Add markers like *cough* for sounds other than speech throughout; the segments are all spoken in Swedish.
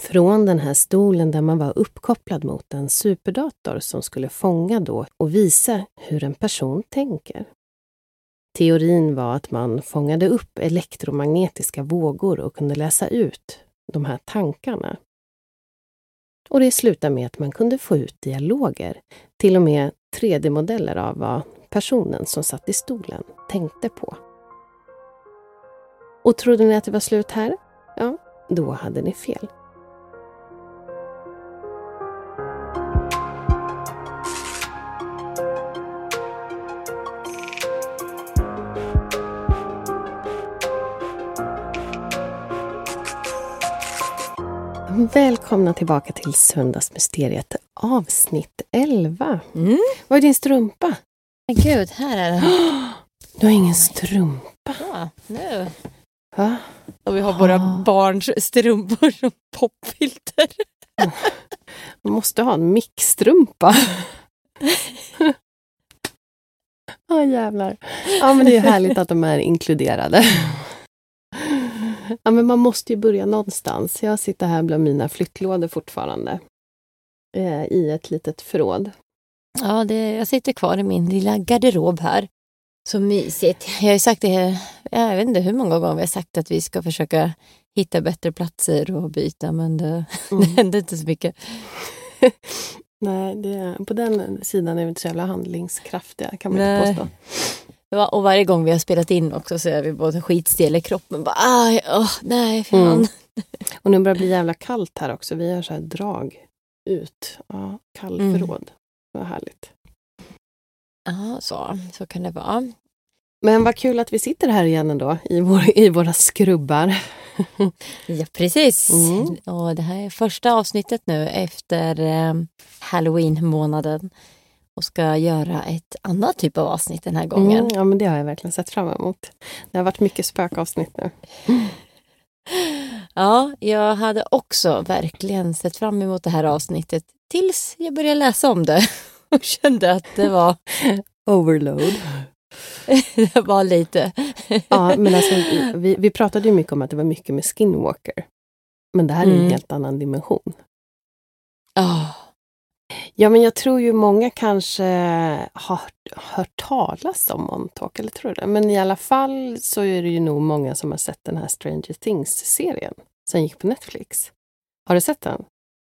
Från den här stolen där man var uppkopplad mot en superdator som skulle fånga då och visa hur en person tänker. Teorin var att man fångade upp elektromagnetiska vågor och kunde läsa ut de här tankarna. Och det slutade med att man kunde få ut dialoger, till och med 3D-modeller av vad personen som satt i stolen tänkte på. Och trodde ni att det var slut här? Ja, då hade ni fel. Välkomna tillbaka till Söndagsmysteriet avsnitt 11. Mm. Vad är din strumpa? Men gud, här är den. *gasps* Du har ingen strumpa. Ja, nu. Va? Och vi har våra Ah. barns strumpor som popfilter. *laughs* Man måste ha en mickstrumpa. *laughs* Ja, jävlar. Ja, men det är härligt att de är inkluderade. *laughs* *laughs* Ja, men man måste ju börja någonstans. Jag sitter här bland mina flyttlådor fortfarande. Eh, I ett litet förråd. Ja, det, jag sitter kvar i min lilla garderob här. Så mysigt. Jag har ju sagt det, jag vet inte hur många gånger vi har sagt att vi ska försöka hitta bättre platser och byta, men det, *laughs* det händer inte så mycket. *laughs* Nej, det, på den sidan är vi inte så jävla handlingskraftiga kan man Nej. inte påstå. Och varje gång vi har spelat in också så är vi både skitstel i kroppen. Bara, aj, åh, nej, fan. Mm. *laughs* Och nu börjar det bli jävla kallt här också. Vi har så här drag ut. Ja, kallförråd. Vad härligt. Ja, så, så kan det vara. Men vad kul att vi sitter här igen ändå i, vår, i våra skrubbar. *laughs* Ja, precis. Mm. Och det här är första avsnittet nu efter eh, Halloween-månaden och ska göra ett annat typ av avsnitt den här gången. Mm, ja, men det har jag verkligen sett fram emot. Det har varit mycket spökavsnitt nu. Ja, jag hade också verkligen sett fram emot det här avsnittet tills jag började läsa om det *laughs* och kände att det var, Overload. *laughs* det var lite... Ja, men alltså, vi, vi pratade ju mycket om att det var mycket med Skinwalker. Men det här är en Mm. helt annan dimension. Ja, Ja, men jag tror ju många kanske har hört talas om Montauk, eller tror det? Men i alla fall så är det ju nog många som har sett den här Stranger Things-serien som gick på Netflix. Har du sett den?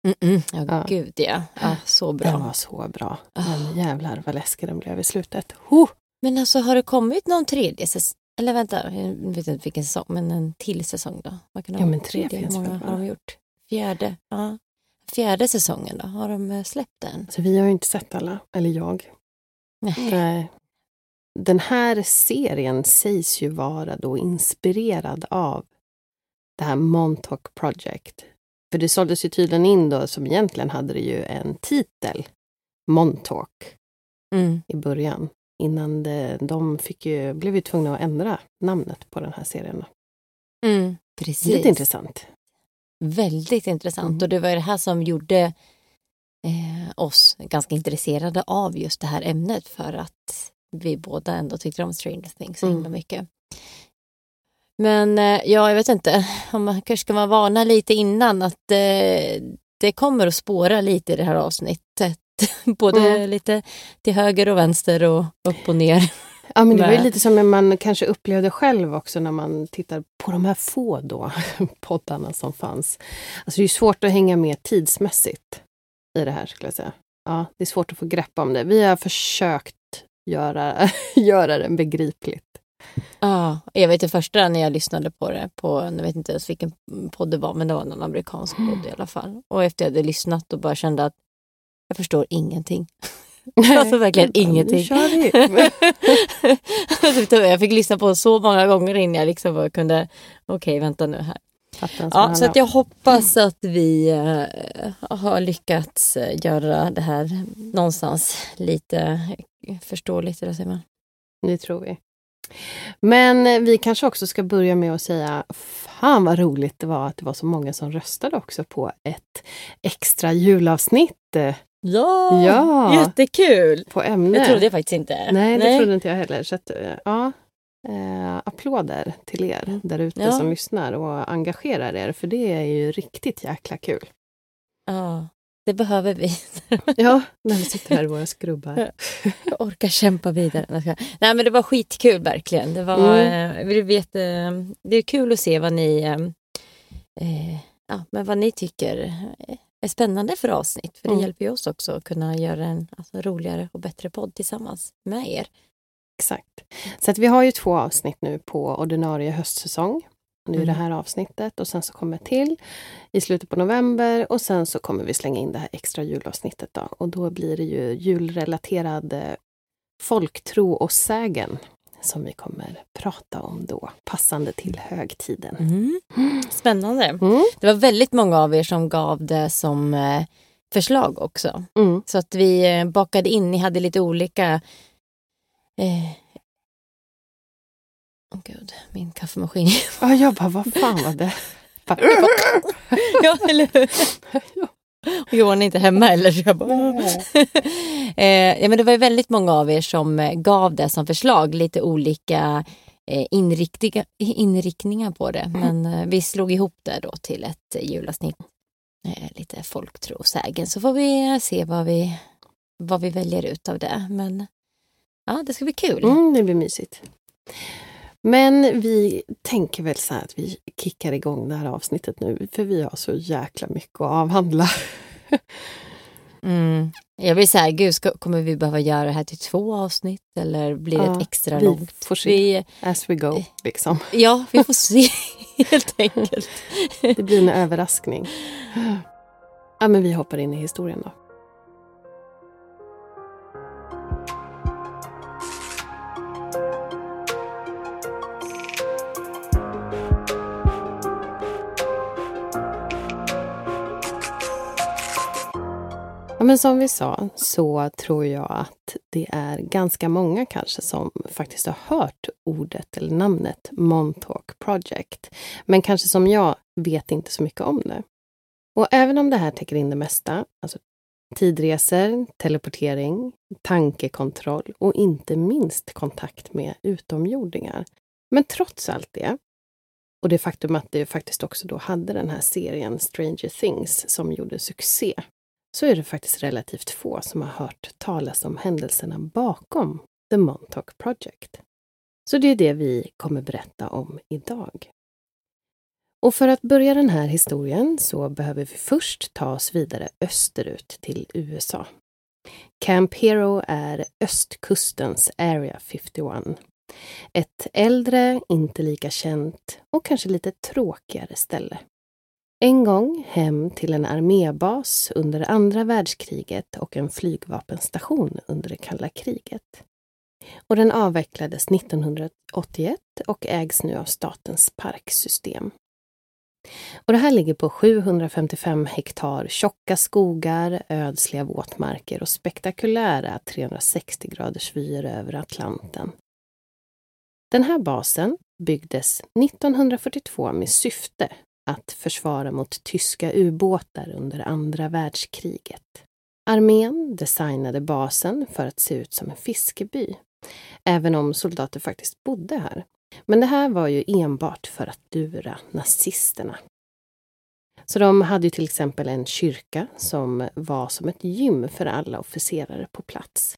Mm-mm. ja, Ja. gud ja. ja så Den bra. var så bra. Ah. Men jävlar vad läskig den blev i slutet. Ho! Men alltså har det kommit någon tredje säsong? Eller vänta, jag vet inte vilken säsong, men en till säsong då? Vad kan det Ja, men tre Tredje, finns väl bara. har de gjort? Fjärde? Ja. Fjärde säsongen då? Har de eh, släppt den? Så vi har ju inte sett alla, eller jag. Nej. Nej. Den här serien sägs ju vara då inspirerad av det här Montauk Project. För det såldes ju tydligen in då, som egentligen hade det ju en titel, Montauk, Mm. i början. Innan det, de fick ju, blev ju tvungna att ändra namnet på den här serien. Mm. Precis. Lite intressant. Väldigt intressant. Mm. Och det var det här som gjorde eh, oss ganska intresserade av just det här ämnet för att vi båda ändå tyckte om Stranger Things så Mm. himla mycket. Men eh, ja, jag vet inte, *laughs* om man kanske ska man varna lite innan att eh, det kommer att spåra lite i det här avsnittet. *laughs* Både Mm. lite till höger och vänster och upp och ner. Ja, men det var ju lite som man kanske upplevde själv också när man tittar på de här få då, *laughs* poddarna som fanns. Alltså det är svårt att hänga med tidsmässigt i det här skulle jag säga. Ja, det är svårt att få grepp om det. Vi har försökt göra, *laughs* göra det begripligt. Ja, jag vet det första när jag lyssnade på det, på, jag vet inte ens vilken podd det var, men det var någon amerikansk podd i alla fall. Och efter jag hade lyssnat och bara kände att jag förstår ingenting. *laughs* Alltså verkligen Nu ingenting. kör vi. Alltså, *laughs* jag fick lyssna på så många gånger innan jag liksom kunde, okej vänta nu här. Ja, så att jag hoppas att vi eh, har lyckats eh, göra det här någonstans lite förståeligt, eller säger man? Det tror vi. Men eh, vi kanske också ska börja med att säga Fan vad roligt det var att det var så många som röstade också på ett extra julavsnitt Ja, Ja. jättekul! på ämne. Jag trodde jag faktiskt inte. Nej, det trodde inte jag heller. Så att, eh, ja, eh, applåder till er Mm. där ute Ja. som lyssnar och engagerar er, för det är ju riktigt jäkla kul. Ja, det behöver vi. *laughs* Ja, när vi sitter här i *laughs* våra skrubbar. Jag orkar kämpa vidare. Nej men det var skitkul verkligen. Det var, eh, vi vet, eh, det är kul att se vad ni, eh, eh, ja, men vad ni tycker eh, är spännande för avsnitt. För det Mm. hjälper ju oss också att kunna göra en alltså, roligare och bättre podd tillsammans med er. Exakt. Så att vi har ju två avsnitt nu på ordinarie höstsäsong. Nu är det Mm. här avsnittet och sen så kommer ett till i slutet på november och sen så kommer vi slänga in det här extra julavsnittet då. Och då blir det ju julrelaterad eh, folktro och sägen som vi kommer prata om då, passande till högtiden. Spännande. Mm. Det var väldigt många av er som gav det som eh, förslag också. Mm. Så att vi eh, bakade in, ni hade lite olika... Eh... Åh gud, min kaffemaskin. Ja, jag bara, vad fan var det? *laughs* Ja, eller hur? *laughs* Och Johan är inte hemma heller. Så jag bara... *laughs* eh, ja, men det var ju väldigt många av er som eh, gav det som förslag, lite olika eh, inriktningar, på det. Men eh, vi slog ihop det då till ett julavsnitt. Eh, lite folktro och sägen. Så får vi se vad vi, vad vi väljer ut av det. Men ja, det ska bli kul. Mm, det blir mysigt. Men vi tänker väl så här att vi kickar igång det här avsnittet nu, för vi har så jäkla mycket att avhandla. Mm. Jag blir så här, gud, ska, kommer vi behöva göra det här till två avsnitt eller blir det Ja, ett extra vi långt? får se. Vi, As we go, liksom. ja, vi får se *laughs* helt enkelt. Det blir en överraskning. Ja, men vi hoppar in i historien då. Men som vi sa så tror jag att det är ganska många kanske som faktiskt har hört ordet eller namnet Montauk Project. Men kanske som jag vet inte så mycket om det. Och även om det här täcker in det mesta, alltså tidresor, teleportering, tankekontroll och inte minst kontakt med utomjordingar. Men trots allt det, och det faktum att det faktiskt också då hade den här serien Stranger Things som gjorde succé, så är det faktiskt relativt få som har hört talas om händelserna bakom The Montauk Project. Så det är det vi kommer berätta om idag. Och för att börja den här historien så behöver vi först ta oss vidare österut till USA. Camp Hero är östkustens Area 51. Ett äldre, inte lika känt och kanske lite tråkigare ställe. En gång hem till en armébas under andra världskriget och en flygvapenstation under det kalla kriget. Och den avvecklades 1981 och ägs nu av Statens parksystem. Och det här ligger på 755 hektar tjocka skogar, ödsliga våtmarker och spektakulära 360 graders vyer över Atlanten. Den här basen byggdes 1942 med syfte att försvara mot tyska ubåtar under andra världskriget. Armén designade basen för att se ut som en fiskeby, även om soldater faktiskt bodde här. Men det här var ju enbart för att lura nazisterna. Så de hade ju till exempel en kyrka som var som ett gym för alla officerare på plats.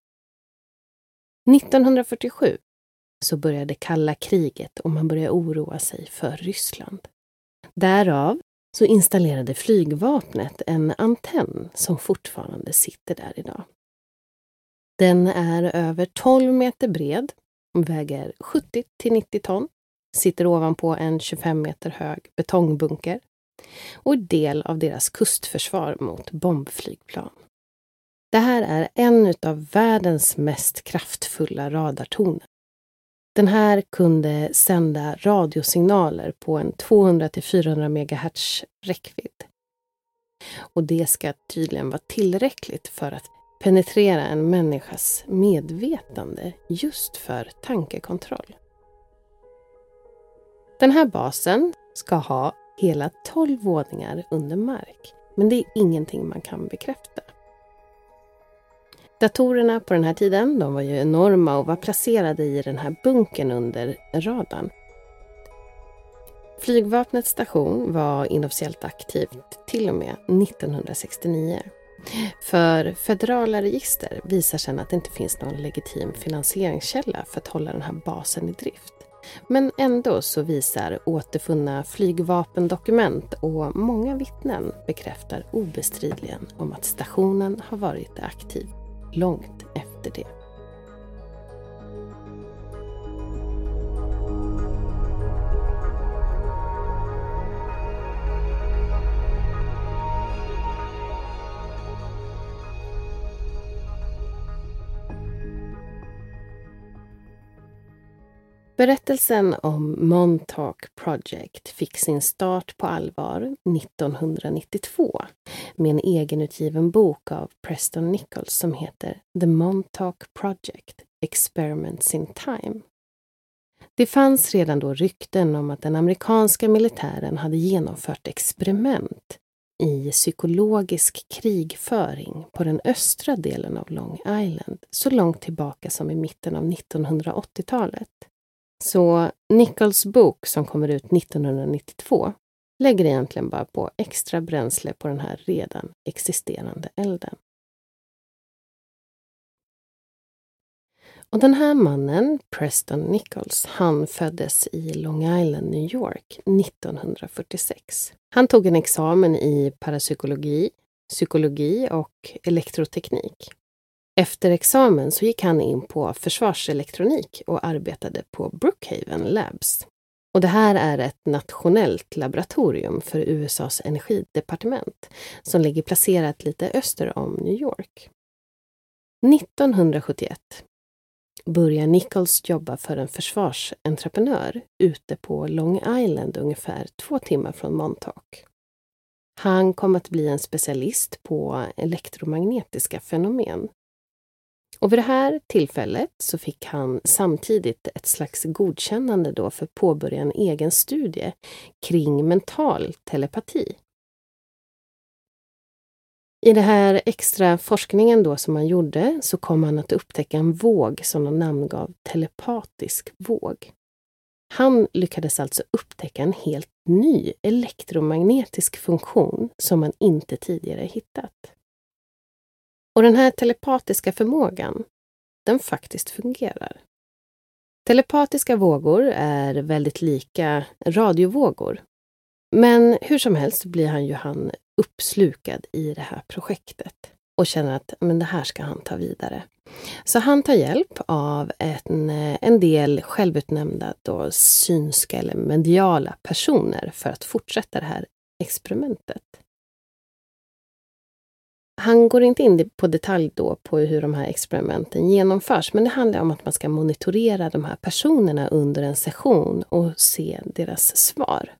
1947 så började kalla kriget och man började oroa sig för Ryssland. Därav så installerade flygvapnet en antenn som fortfarande sitter där idag. Den är över 12 meter bred, väger 70 till 90 ton, sitter ovanpå en 25 meter hög betongbunker och är del av deras kustförsvar mot bombflygplan. Det här är en av världens mest kraftfulla radartorn. Den här kunde sända radiosignaler på en 200 400 MHz räckvidd. Och det ska tydligen vara tillräckligt för att penetrera en människas medvetande just för tankekontroll. Den här basen ska ha hela 12 våningar under mark, men det är ingenting man kan bekräfta. Datorerna på den här tiden de var ju enorma och var placerade i den här bunkern under radarn. Flygvapnets station var inofficiellt aktivt till och med 1969. För federala register visar sedan att det inte finns någon legitim finansieringskälla för att hålla den här basen i drift. Men ändå så visar återfunna flygvapendokument och många vittnen bekräftar obestridligen om att stationen har varit aktiv långt efter det. Berättelsen om Montauk Project fick sin start på allvar 1992 med en egenutgiven bok av Preston Nichols som heter The Montauk Project Experiments in Time. Det fanns redan då rykten om att den amerikanska militären hade genomfört experiment i psykologisk krigföring på den östra delen av Long Island så långt tillbaka som i mitten av 1980-talet. Så Nichols bok som kommer ut 1992 lägger egentligen bara på extra bränsle på den här redan existerande elden. Och den här mannen, Preston Nichols, han föddes i Long Island, New York 1946. Han tog en examen i parapsykologi, psykologi och elektroteknik. Efter examen så gick han in på försvarselektronik och arbetade på Brookhaven Labs. Och det här är ett nationellt laboratorium för USAs energidepartement som ligger placerat lite öster om New York. 1971 börjar Nichols jobba för en försvarsentreprenör ute på Long Island ungefär två timmar från Montauk. Han kom att bli en specialist på elektromagnetiska fenomen och vid det här tillfället så fick han samtidigt ett slags godkännande då för att påbörja en egen studie kring mental telepati. I den här extra forskningen då som han gjorde så kom han att upptäcka en våg som han namngav telepatisk våg. Han lyckades alltså upptäcka en helt ny elektromagnetisk funktion som man inte tidigare hittat. Och den här telepatiska förmågan, den faktiskt fungerar. Telepatiska vågor är väldigt lika radiovågor. Men hur som helst blir han ju han uppslukad i det här projektet och känner att men det här ska han ta vidare. Så han tar hjälp av en, en del självutnämnda då synska eller mediala personer för att fortsätta det här experimentet. Han går inte in på detalj då på hur de här experimenten genomförs, men det handlar om att man ska monitorera de här personerna under en session och se deras svar.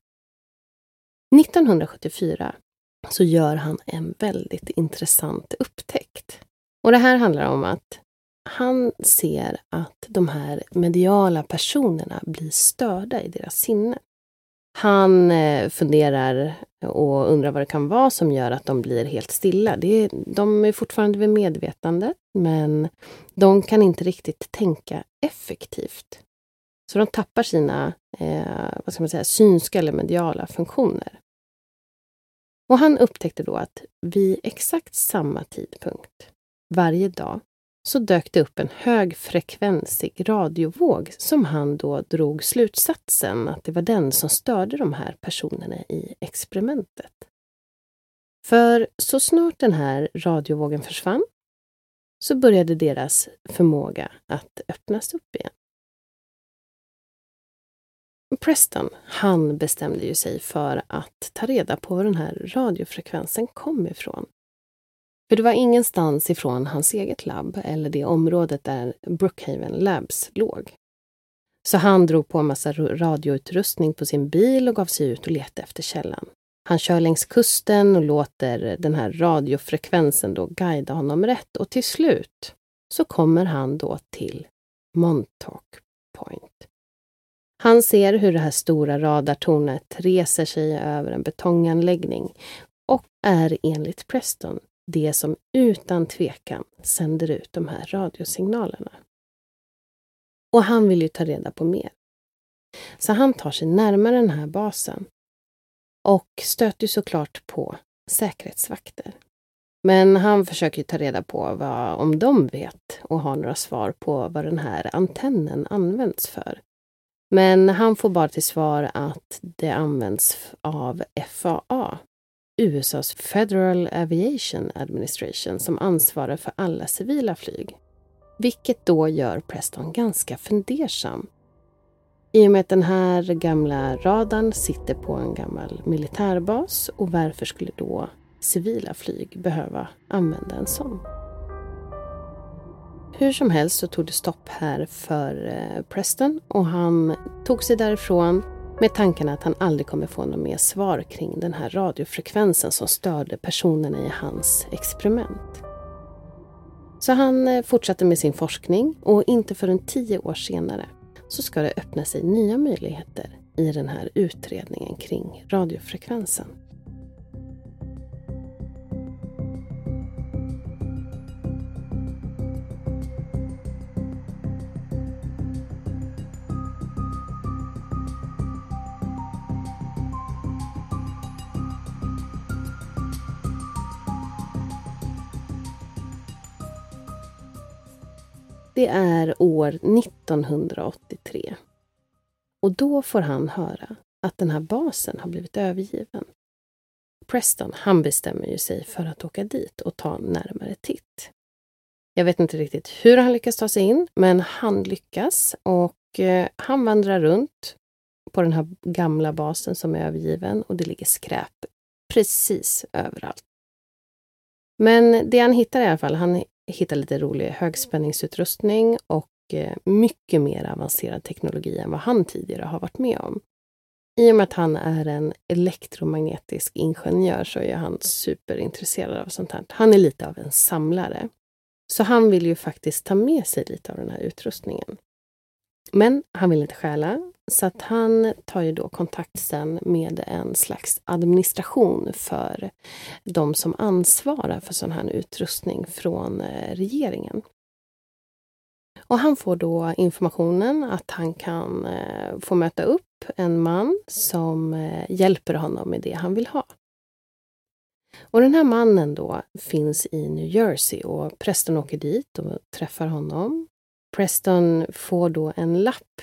1974 så gör han en väldigt intressant upptäckt. Och det här handlar om att han ser att de här mediala personerna blir störda i deras sinne. Han eh, funderar och undrar vad det kan vara som gör att de blir helt stilla. Det är, de är fortfarande vid medvetandet, men de kan inte riktigt tänka effektivt. Så de tappar sina eh, vad ska man säga, synska eller mediala funktioner. Och han upptäckte då att vid exakt samma tidpunkt varje dag så dök det upp en högfrekvensig radiovåg som han då drog slutsatsen att det var den som störde de här personerna i experimentet. För så snart den här radiovågen försvann så började deras förmåga att öppnas upp igen. Preston, han bestämde ju sig för att ta reda på var den här radiofrekvensen kom ifrån. För det var ingenstans ifrån hans eget labb eller det området där Brookhaven Labs låg. Så han drog på en massa radioutrustning på sin bil och gav sig ut och letade efter källan. Han kör längs kusten och låter den här radiofrekvensen då guida honom rätt och till slut så kommer han då till Montauk Point. Han ser hur det här stora radartornet reser sig över en betonganläggning och är enligt Preston det som utan tvekan sänder ut de här radiosignalerna. Och han vill ju ta reda på mer. Så han tar sig närmare den här basen och stöter såklart på säkerhetsvakter. Men han försöker ta reda på vad, om de vet och har några svar på vad den här antennen används för. Men han får bara till svar att det används av FAA, USAs Federal Aviation Administration, som ansvarar för alla civila flyg. Vilket då gör Preston ganska fundersam. I och med att den här gamla radarn sitter på en gammal militärbas och varför skulle då civila flyg behöva använda en sån? Hur som helst så tog det stopp här för eh, Preston och han tog sig därifrån med tanken att han aldrig kommer få något mer svar kring den här radiofrekvensen som störde personerna i hans experiment. Så han eh, fortsatte med sin forskning och inte förrän tio år senare så ska det öppna sig nya möjligheter i den här utredningen kring radiofrekvensen. Det är år 1983. Och då får han höra att den här basen har blivit övergiven. Preston, han bestämmer ju sig för att åka dit och ta en närmare titt. Jag vet inte riktigt hur han lyckas ta sig in, men han lyckas och eh, han vandrar runt på den här gamla basen som är övergiven och det ligger skräp precis överallt. Men det han hittar i alla fall, han hitta lite rolig högspänningsutrustning och eh, mycket mer avancerad teknologi än vad han tidigare har varit med om. I och med att han är en elektromagnetisk ingenjör så är han superintresserad av sånt här. Han är lite av en samlare. Så han vill ju faktiskt ta med sig lite av den här utrustningen. Men han vill inte stjäla, så att han tar ju då kontakt sen med en slags administration för de som ansvarar för sån här utrustning från eh, regeringen. Och han får då informationen att han kan eh, få möta upp en man som eh, hjälper honom med det han vill ha. Och den här mannen då finns i New Jersey och prästen åker dit och träffar honom Preston får då en lapp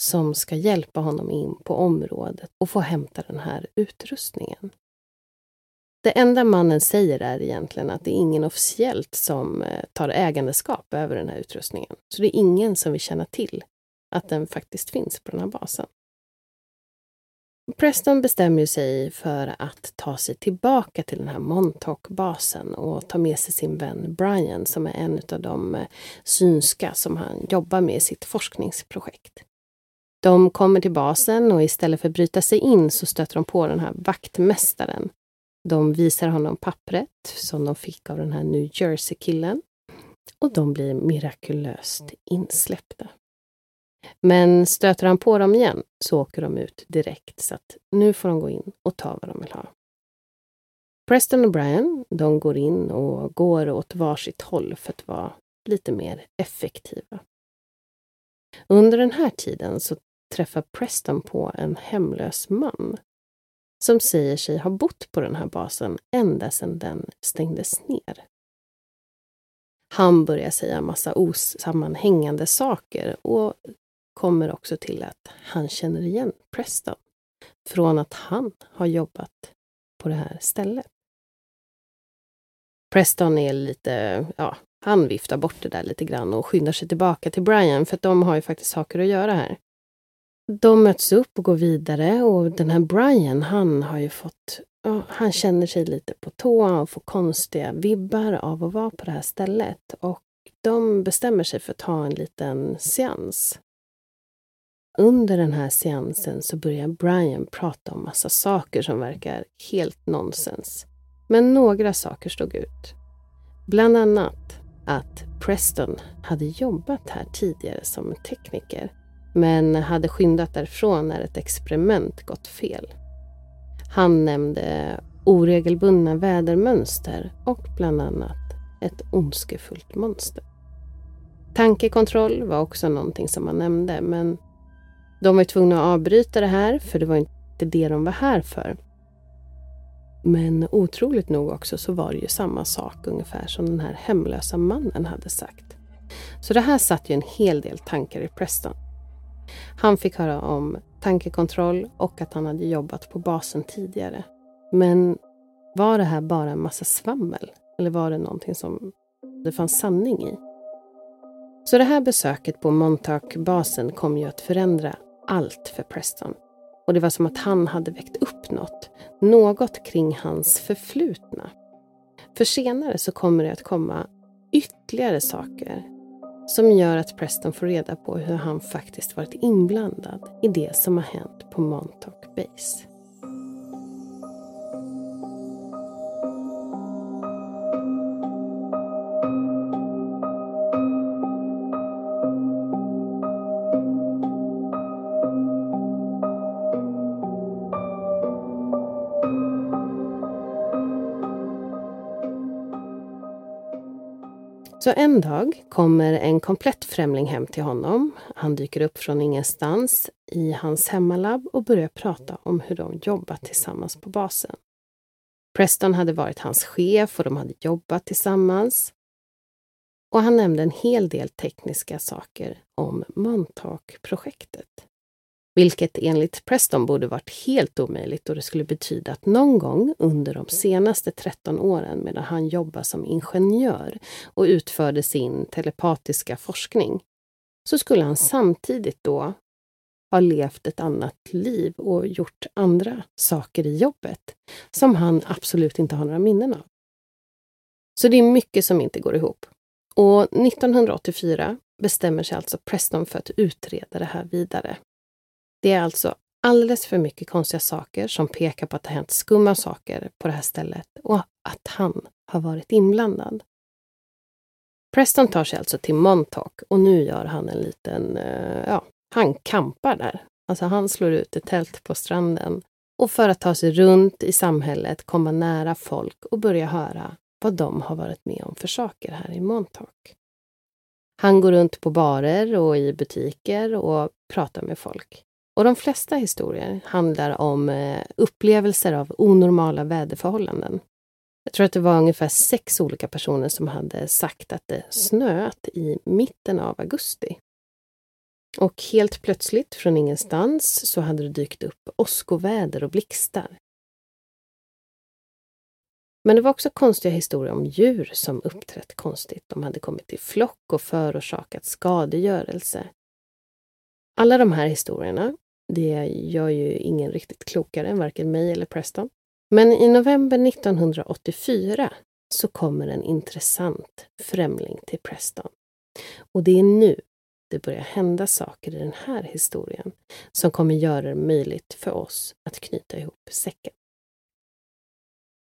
som ska hjälpa honom in på området och få hämta den här utrustningen. Det enda mannen säger är egentligen att det är ingen officiellt som eh, tar ägandeskap över den här utrustningen. Så det är ingen som vill känna till att den faktiskt finns på den här basen. Preston bestämmer sig för att ta sig tillbaka till den här Montauk-basen och ta med sig sin vän Brian som är en av de eh, synska som han jobbar med i sitt forskningsprojekt. De kommer till basen och istället för att bryta sig in så stöter de på den här vaktmästaren. De visar honom pappret som de fick av den här New Jersey-killen. och de blir mirakulöst insläppta. Men stöter han på dem igen så åker de ut direkt så att nu får de gå in och ta vad de vill ha. Preston och Brian, de går in och går åt varsitt håll för att vara lite mer effektiva. Under den här tiden så träffar Preston på en hemlös man som säger sig ha bott på den här basen ända sedan den stängdes ner. Han börjar säga massa osammanhängande saker och kommer också till att han känner igen Preston från att han har jobbat på det här stället. Preston är lite, ja, han viftar bort det där lite grann och skyndar sig tillbaka till Brian för att de har ju faktiskt saker att göra här. De möts upp och går vidare och den här Brian, han har ju fått ja, han känner sig lite på tå och får konstiga vibbar av att vara på det här stället. Och de bestämmer sig för att ta en liten seans. Under den här seansen så börjar Brian prata om massa saker som verkar helt nonsens. Men några saker stod ut. Bland annat att Preston hade jobbat här tidigare som tekniker men hade skyndat därifrån när ett experiment gått fel. Han nämnde oregelbundna vädermönster och bland annat ett ondskefullt monster. Tankekontroll var också någonting som han nämnde men de var tvungna att avbryta det här för det var inte det de var här för. Men otroligt nog också så var det ju samma sak ungefär som den här hemlösa mannen hade sagt. Så det här satt ju en hel del tankar i Preston. Han fick höra om tankekontroll och att han hade jobbat på basen tidigare. Men var det här bara en massa svammel? Eller var det någonting som det fanns sanning i? Så det här besöket på Montauk-basen kom ju att förändra allt för Preston. Och det var som att han hade väckt upp något. Något kring hans förflutna. För senare så kommer det att komma ytterligare saker som gör att Preston får reda på hur han faktiskt varit inblandad i det som har hänt på Montauk Base. Så en dag kommer en komplett främling hem till honom. Han dyker upp från ingenstans i hans hemmalabb och börjar prata om hur de jobbat tillsammans på basen. Preston hade varit hans chef och de hade jobbat tillsammans. Och han nämnde en hel del tekniska saker om Montauk-projektet. Vilket enligt Preston borde varit helt omöjligt och det skulle betyda att någon gång under de senaste 13 åren medan han jobbade som ingenjör och utförde sin telepatiska forskning så skulle han samtidigt då ha levt ett annat liv och gjort andra saker i jobbet som han absolut inte har några minnen av. Så det är mycket som inte går ihop. Och 1984 bestämmer sig alltså Preston för att utreda det här vidare. Det är alltså alldeles för mycket konstiga saker som pekar på att det har hänt skumma saker på det här stället och att han har varit inblandad. Preston tar sig alltså till Montauk och nu gör han en liten, eh, ja, han kampar där. Alltså han slår ut ett tält på stranden och för att ta sig runt i samhället, komma nära folk och börja höra vad de har varit med om för saker här i Montauk. Han går runt på barer och i butiker och pratar med folk. Och de flesta historier handlar om eh, upplevelser av onormala väderförhållanden. Jag tror att det var ungefär sex olika personer som hade sagt att det snöat i mitten av augusti. Och helt plötsligt, från ingenstans, så hade det dykt upp åskoväder och blixtar. Men det var också konstiga historier om djur som uppträtt konstigt. De hade kommit i flock och förorsakat skadegörelse. Alla de här historierna det gör ju ingen riktigt klokare än varken mig eller Preston. Men i november 1984 så kommer en intressant främling till Preston. Och det är nu det börjar hända saker i den här historien som kommer göra det möjligt för oss att knyta ihop säcken.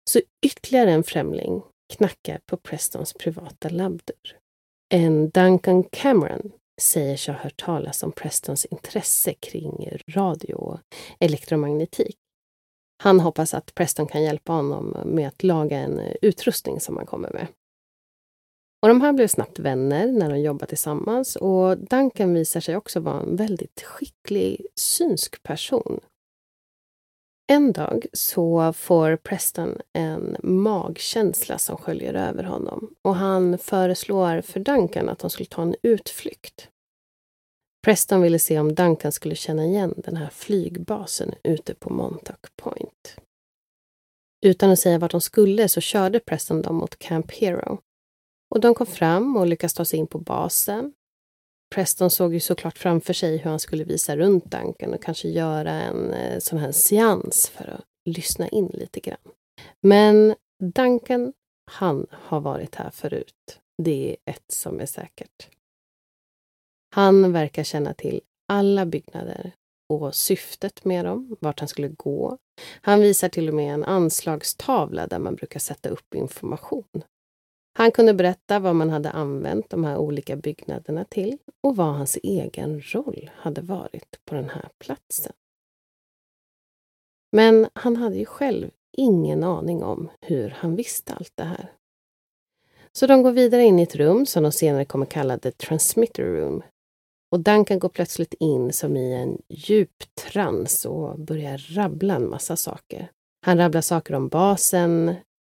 Så ytterligare en främling knackar på Prestons privata labbdörr. En Duncan Cameron säger sig ha hört talas om Prestons intresse kring radio och elektromagnetik. Han hoppas att Preston kan hjälpa honom med att laga en utrustning som han kommer med. Och de här blev snabbt vänner när de jobbade tillsammans och Duncan visar sig också vara en väldigt skicklig synsk person. En dag så får Preston en magkänsla som sköljer över honom och han föreslår för Duncan att de skulle ta en utflykt. Preston ville se om Duncan skulle känna igen den här flygbasen ute på Montauk Point. Utan att säga vart de skulle så körde Preston dem mot Camp Hero. Och de kom fram och lyckades ta sig in på basen. Preston såg ju såklart framför sig hur han skulle visa runt Duncan och kanske göra en eh, sån här seans för att lyssna in lite grann. Men Duncan, han har varit här förut. Det är ett som är säkert. Han verkar känna till alla byggnader och syftet med dem, vart han skulle gå. Han visar till och med en anslagstavla där man brukar sätta upp information. Han kunde berätta vad man hade använt de här olika byggnaderna till och vad hans egen roll hade varit på den här platsen. Men han hade ju själv ingen aning om hur han visste allt det här. Så de går vidare in i ett rum som de senare kommer kalla The Transmitter Room och Duncan går plötsligt in som i en djup trans och börjar rabbla en massa saker. Han rabblar saker om basen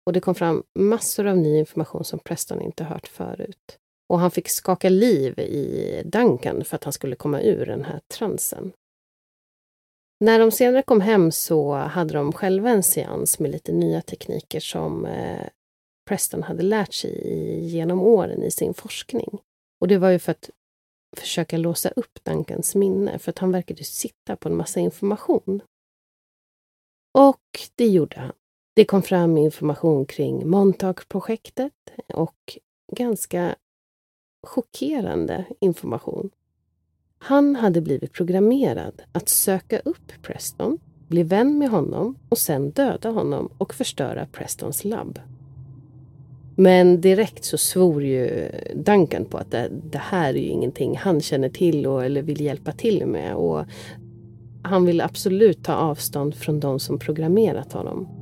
och det kom fram massor av ny information som Preston inte hört förut. Och han fick skaka liv i Duncan för att han skulle komma ur den här transen. När de senare kom hem så hade de själva en seans med lite nya tekniker som eh, Preston hade lärt sig genom åren i sin forskning. Och det var ju för att försöka låsa upp Duncans minne för att han verkade sitta på en massa information. Och det gjorde han. Det kom fram information kring Montauk-projektet och ganska chockerande information. Han hade blivit programmerad att söka upp Preston, bli vän med honom och sen döda honom och förstöra Prestons labb. Men direkt så svor ju Duncan på att det, det här är ju ingenting han känner till och, eller vill hjälpa till med. Och han vill absolut ta avstånd från de som programmerat honom.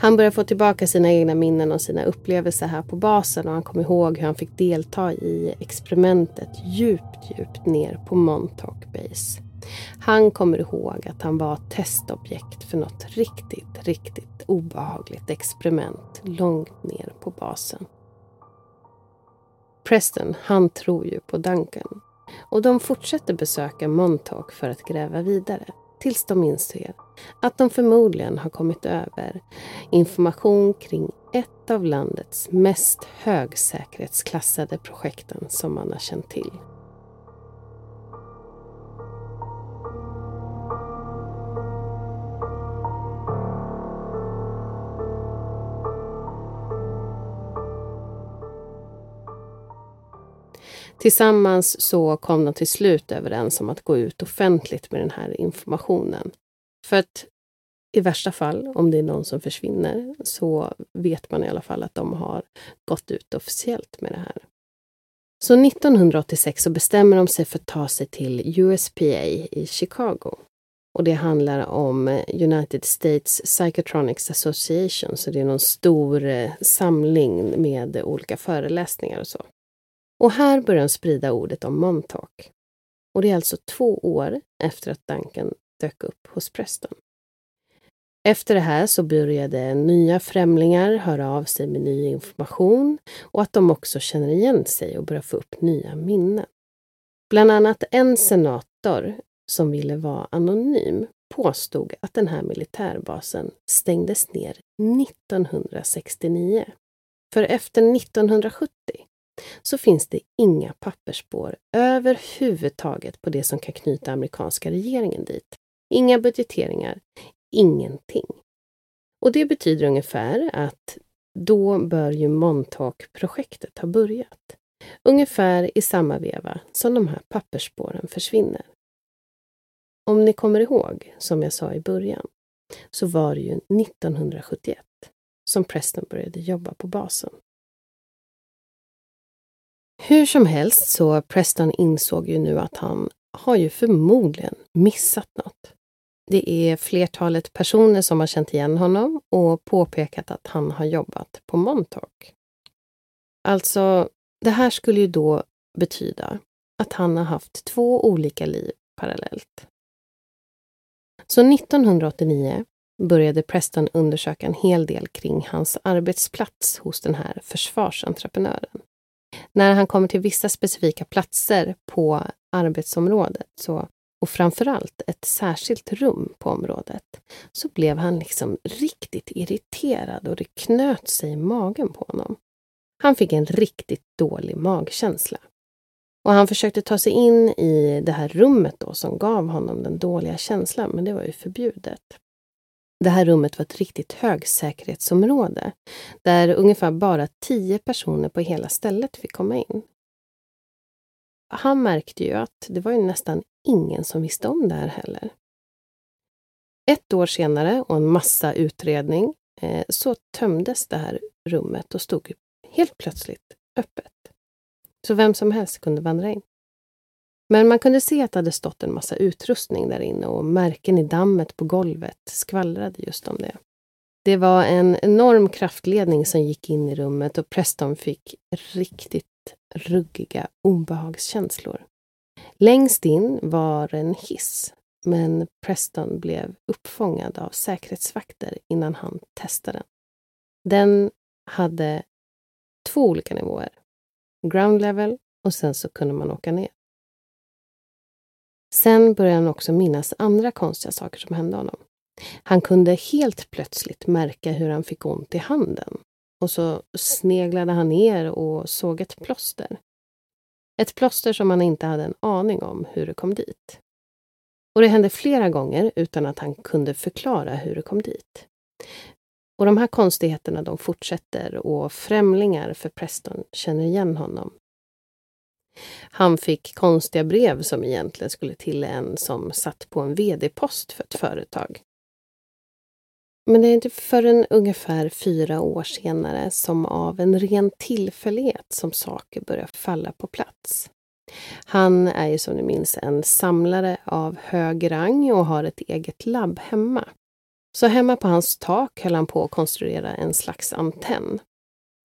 Han börjar få tillbaka sina egna minnen och sina upplevelser här på basen och han kommer ihåg hur han fick delta i experimentet djupt, djupt ner på Montauk Base. Han kommer ihåg att han var testobjekt för något riktigt, riktigt obehagligt experiment långt ner på basen. Preston, han tror ju på Duncan. Och de fortsätter besöka Montauk för att gräva vidare. Tills de inser att de förmodligen har kommit över information kring ett av landets mest högsäkerhetsklassade projekten som man har känt till. Tillsammans så kom de till slut överens om att gå ut offentligt med den här informationen. För att i värsta fall, om det är någon som försvinner, så vet man i alla fall att de har gått ut officiellt med det här. Så 1986 så bestämmer de sig för att ta sig till USPA i Chicago. Och det handlar om eh, United States Psychotronics Association, så det är någon stor eh, samling med olika föreläsningar och så. Och här börjar de sprida ordet om Montauk. Och det är alltså två år efter att Duncan dök upp hos Preston. Efter det här så började nya främlingar höra av sig med ny information och att de också känner igen sig och börjar få upp nya minnen. Bland annat en senator som ville vara anonym påstod att den här militärbasen stängdes ner 1969. För efter 1970 så finns det inga pappersspår överhuvudtaget på det som kan knyta amerikanska regeringen dit. Inga budgeteringar, ingenting. Och det betyder ungefär att då bör ju Montauk-projektet ha börjat. Ungefär i samma veva som de här pappersspåren försvinner. Om ni kommer ihåg, som jag sa i början, så var det ju 1971 som Preston började jobba på basen. Hur som helst så Preston insåg ju nu att han har ju förmodligen missat något. Det är flertalet personer som har känt igen honom och påpekat att han har jobbat på Montauk. Alltså, det här skulle ju då betyda att han har haft två olika liv parallellt. Så 1989 började Preston undersöka en hel del kring hans arbetsplats hos den här försvarsentreprenören. När han kommer till vissa specifika platser på arbetsområdet så, och framförallt ett särskilt rum på området så blev han liksom riktigt irriterad och det knöt sig i magen på honom. Han fick en riktigt dålig magkänsla. Och han försökte ta sig in i det här rummet då som gav honom den dåliga känslan, men det var ju förbjudet. Det här rummet var ett riktigt högsäkerhetsområde där ungefär bara tio personer på hela stället fick komma in. Han märkte ju att det var ju nästan ingen som visste om det här heller. Ett år senare och en massa utredning eh, så tömdes det här rummet och stod helt plötsligt öppet. Så vem som helst kunde vandra in. Men man kunde se att det hade stått en massa utrustning där inne och märken i dammet på golvet skvallrade just om det. Det var en enorm kraftledning som gick in i rummet och Preston fick riktigt ruggiga obehagskänslor. Längst in var en hiss, men Preston blev uppfångad av säkerhetsvakter innan han testade den. Den hade två olika nivåer. Ground level och sen så kunde man åka ner. Sen började han också minnas andra konstiga saker som hände honom. Han kunde helt plötsligt märka hur han fick ont i handen. Och så sneglade han ner och såg ett plåster. Ett plåster som han inte hade en aning om hur det kom dit. Och det hände flera gånger utan att han kunde förklara hur det kom dit. Och de här konstigheterna de fortsätter och främlingar för Preston känner igen honom han fick konstiga brev som egentligen skulle till en som satt på en vd-post för ett företag. Men det är inte förrän ungefär fyra år senare som av en ren tillfällighet som saker börjar falla på plats. Han är ju som ni minns en samlare av hög rang och har ett eget labb hemma. Så hemma på hans tak höll han på att konstruera en slags antenn.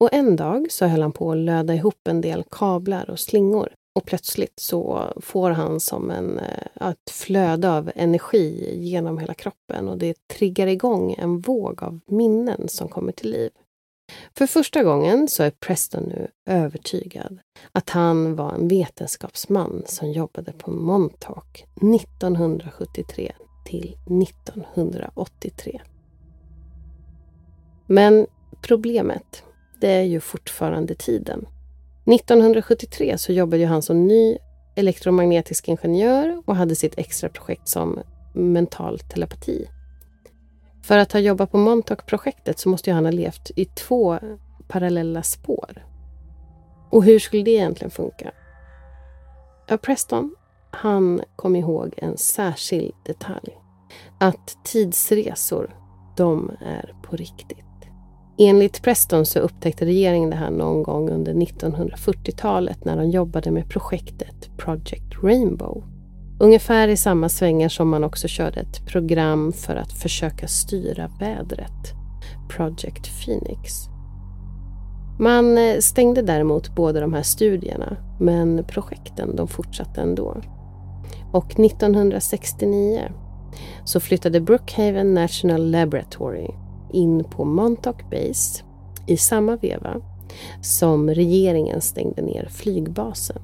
Och en dag så höll han på att löda ihop en del kablar och slingor. Och plötsligt så får han som en, eh, ett flöde av energi genom hela kroppen och det triggar igång en våg av minnen som kommer till liv. För första gången så är Preston nu övertygad att han var en vetenskapsman som jobbade på Montauk 1973 till 1983. Men problemet det är ju fortfarande tiden. 1973 så jobbade han som ny elektromagnetisk ingenjör och hade sitt extra projekt som mental telepati. För att ha jobbat på Montauk-projektet så måste han ha levt i två parallella spår. Och hur skulle det egentligen funka? Ja, Preston, han kom ihåg en särskild detalj. Att tidsresor, de är på riktigt. Enligt Preston så upptäckte regeringen det här någon gång under 1940-talet när de jobbade med projektet Project Rainbow. Ungefär i samma svängar som man också körde ett program för att försöka styra vädret, Project Phoenix. Man eh, stängde däremot båda de här studierna, men projekten de fortsatte ändå. Och 1969 så flyttade Brookhaven National Laboratory in på Montauk Base i samma veva som regeringen stängde ner flygbasen.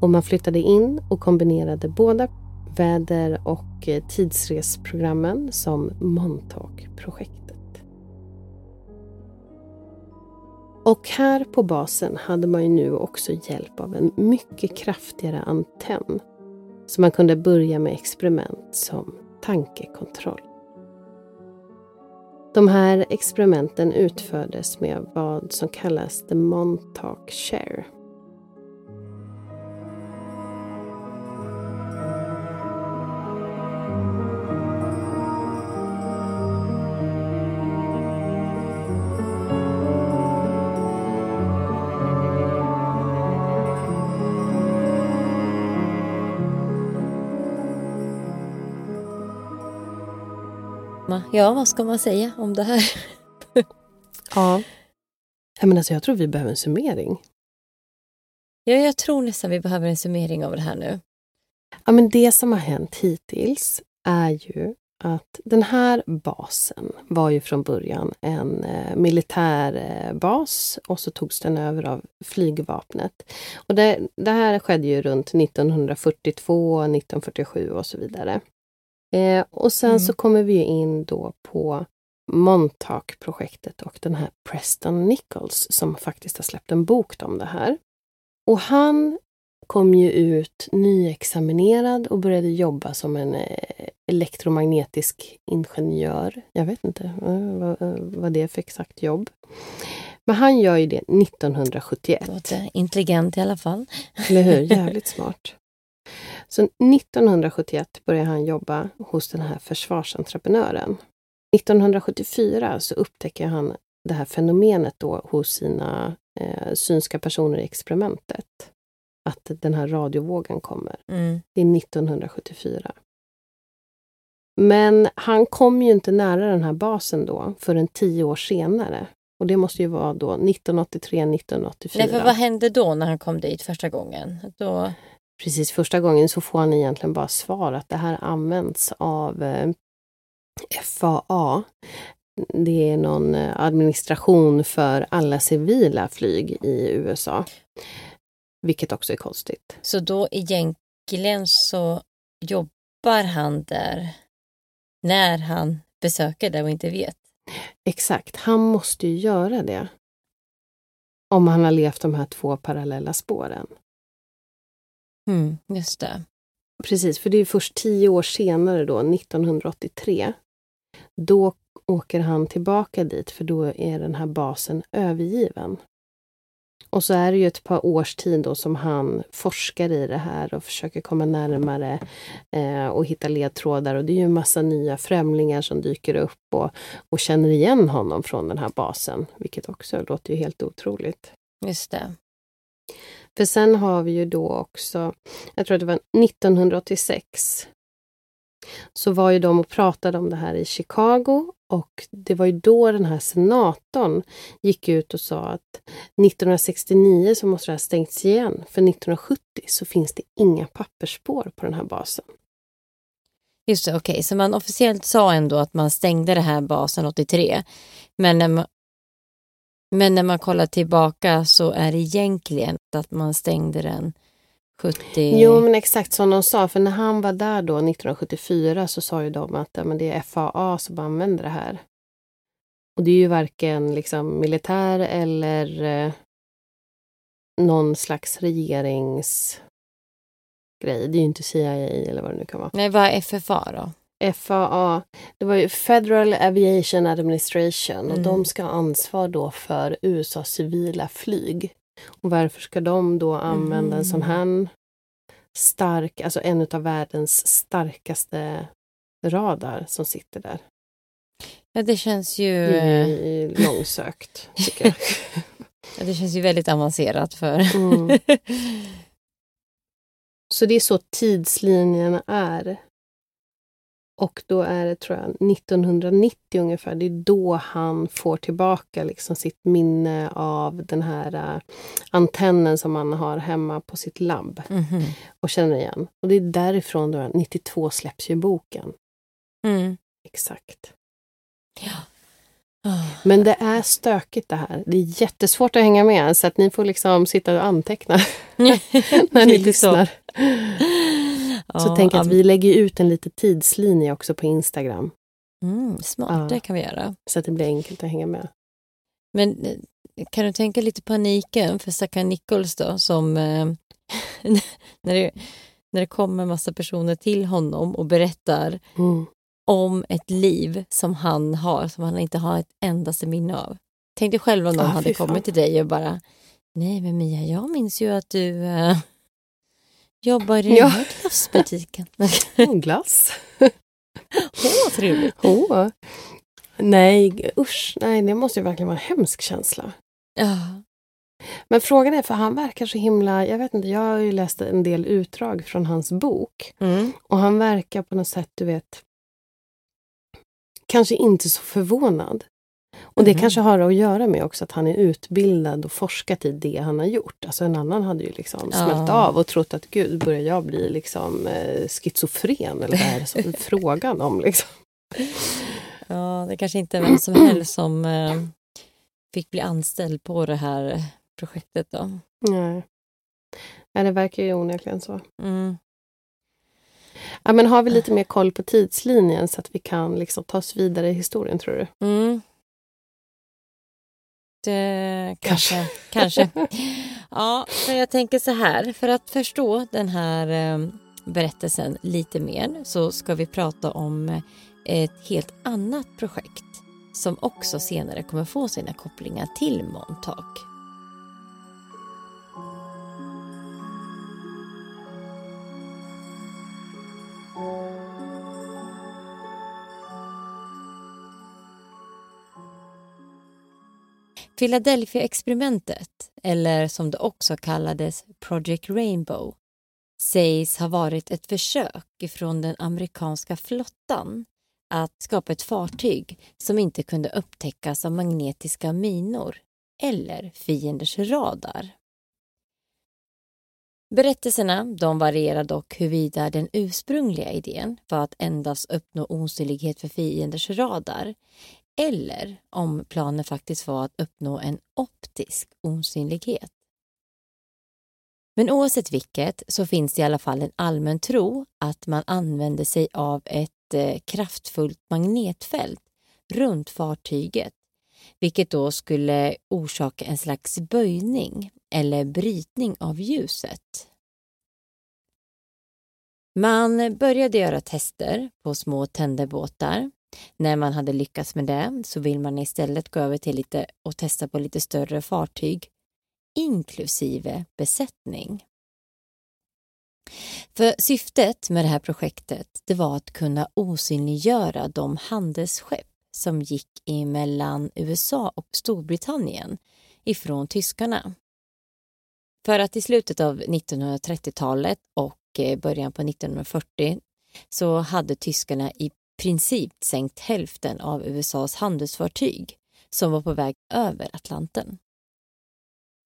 Och man flyttade in och kombinerade båda väder och eh, tidsresprogrammen som Montauk-projektet. Och här på basen hade man ju nu också hjälp av en mycket kraftigare antenn så man kunde börja med experiment som tankekontroll. De här experimenten utfördes med vad som kallas the Montauk Share. Ja, vad ska man säga om det här? *laughs* Ja. Nej, men alltså, jag tror vi behöver en summering. Ja, jag tror nästan vi behöver en summering av det här nu. Ja, men det som har hänt hittills är ju att den här basen var ju från början en eh, militär eh, bas och så togs den över av flygvapnet. Och det, det här skedde ju runt 1942, 1947 och så vidare. Eh, och sen Mm. så kommer vi in då på Montauk-projektet och den här Preston Nichols som faktiskt har släppt en bok om det här. Och han kom ju ut nyexaminerad och började jobba som en eh, elektromagnetisk ingenjör. Jag vet inte eh, vad, vad det är för exakt jobb. Men han gör ju det 1971. Låter intelligent i alla fall. Eller hur? *laughs* Jävligt smart. Så 1971 börjar han jobba hos den här försvarsentreprenören. 1974 så upptäcker han det här fenomenet då hos sina eh, synska personer i experimentet. Att den här radiovågen kommer. Mm. Det är 1974. Men han kom ju inte nära den här basen då förrän tio år senare. Och det måste ju vara då 1983, 1984. Nej, för vad hände då när han kom dit första gången? Då... Precis första gången så får han egentligen bara svar att det här används av eh, FAA. Det är någon eh, administration för alla civila flyg i USA. Vilket också är konstigt. Så då egentligen så jobbar han där när han besöker det och inte vet. Exakt, han måste ju göra det. Om han har levt de här två parallella spåren. Mm, just det. Precis, för det är först tio år senare då, 1983. Då åker han tillbaka dit för då är den här basen övergiven. Och så är det ju ett par års tid då som han forskar i det här och försöker komma närmare eh, och hitta ledtrådar. Och det är ju en massa nya främlingar som dyker upp och, och känner igen honom från den här basen. Vilket också låter ju helt otroligt. Just det. För sen har vi ju då också, jag tror att det var 1986, så var ju de och pratade om det här i Chicago och det var ju då den här senatorn gick ut och sa att 1969 så måste det ha stängts igen, för 1970 så finns det inga pappersspår på den här basen. Just det, okej. Så man officiellt sa ändå att man stängde den här basen 83. Men men när man kollar tillbaka så är det egentligen att man stängde den 70... Jo, men exakt som de sa, för när han var där då 1974 så sa ju de att ja, men det är FAA som använder det här. Och det är ju varken liksom militär eller eh, någon slags regeringsgrej. Det är ju inte CIA eller vad det nu kan vara. Nej, vad är FFA då? FAA, det var ju Federal Aviation Administration och Mm. de ska ha ansvar då för USAs civila flyg. Och varför ska de då använda en sån här stark, alltså en av världens starkaste radar som sitter där? Ja, det känns ju, ju långsökt, *laughs* tycker jag. ja, det känns ju väldigt avancerat för... Mm. *laughs* Så det är så tidslinjen är. Och då är det, tror jag, 1990 ungefär, det är då han får tillbaka liksom sitt minne av den här äh, antennen som han har hemma på sitt labb Mhm. och känner igen. Och det är därifrån då, 92 släpps ju boken. Mm. Exakt. Ah. Men det är stökigt det här. Det är jättesvårt att hänga med, så att ni får liksom sitta och anteckna *laughs* *laughs* när ni Lite så. lyssnar. Så Ja, tänk att ja, vi lägger ut en liten tidslinje också på Instagram. Mm, smart, Ja. det kan vi göra. Så att det blir enkelt att hänga med. Men eh, kan du tänka lite paniken för stackaren Nichols då som eh, *laughs* när, det, när det kommer massa personer till honom och berättar Mm. om ett liv som han har som han inte har ett endaste minne av. Tänk dig själv om någon Ah, hade kommit till dig och bara Nej men Mia, jag minns ju att du eh, jobbar i den Ja. här glassbutiken. *laughs* Oh, *laughs* glass. Åh, trevligt. Åh. Nej, usch. Nej, det måste ju verkligen vara en hemsk känsla. Ja. Men frågan är, för han verkar så himla... Jag vet inte, jag har ju läst en del utdrag från hans bok. Mm. Och han verkar på något sätt, du vet... kanske inte så förvånad. Och det Mhm. kanske har att göra med också att han är utbildad och forskat i det han har gjort. Alltså en annan hade ju liksom smält Ja. av och trott att gud, börjar jag bli liksom eh, schizofren? Eller vad är det som frågan om? Liksom? Ja, det kanske inte är vem som helst som eh, fick bli anställd på det här projektet då. Nej. Ja, det verkar ju onekligen så. Mm. Ja, men har vi lite mer koll på tidslinjen så att vi kan liksom ta oss vidare i historien, tror du? Mm. Det kanske. kanske. *laughs* Ja, för jag tänker så här. För att förstå den här eh, berättelsen lite mer så ska vi prata om eh, ett helt annat projekt som också senare kommer få sina kopplingar till Montauk. Philadelphia-experimentet, eller som det också kallades Project Rainbow, sägs ha varit ett försök ifrån den amerikanska flottan att skapa ett fartyg som inte kunde upptäckas av magnetiska minor eller fienders radar. Berättelserna de varierar dock huruvida den ursprungliga idén var att endast uppnå osynlighet för fienders radar eller om planen faktiskt var att uppnå en optisk osynlighet. Men oavsett vilket så finns det i alla fall en allmän tro att man använde sig av ett eh, kraftfullt magnetfält runt fartyget vilket då skulle orsaka en slags böjning eller brytning av ljuset. Man började göra tester på små tändebåtar. När man hade lyckats med det så vill man istället gå över till lite och testa på lite större fartyg inklusive besättning. För syftet med det här projektet det var att kunna osynliggöra de handelsskepp som gick emellan USA och Storbritannien ifrån tyskarna. För att i slutet av 1930-talet och eh, början på 1940 så hade tyskarna i princip sänkt hälften av USAs handelsfartyg som var på väg över Atlanten.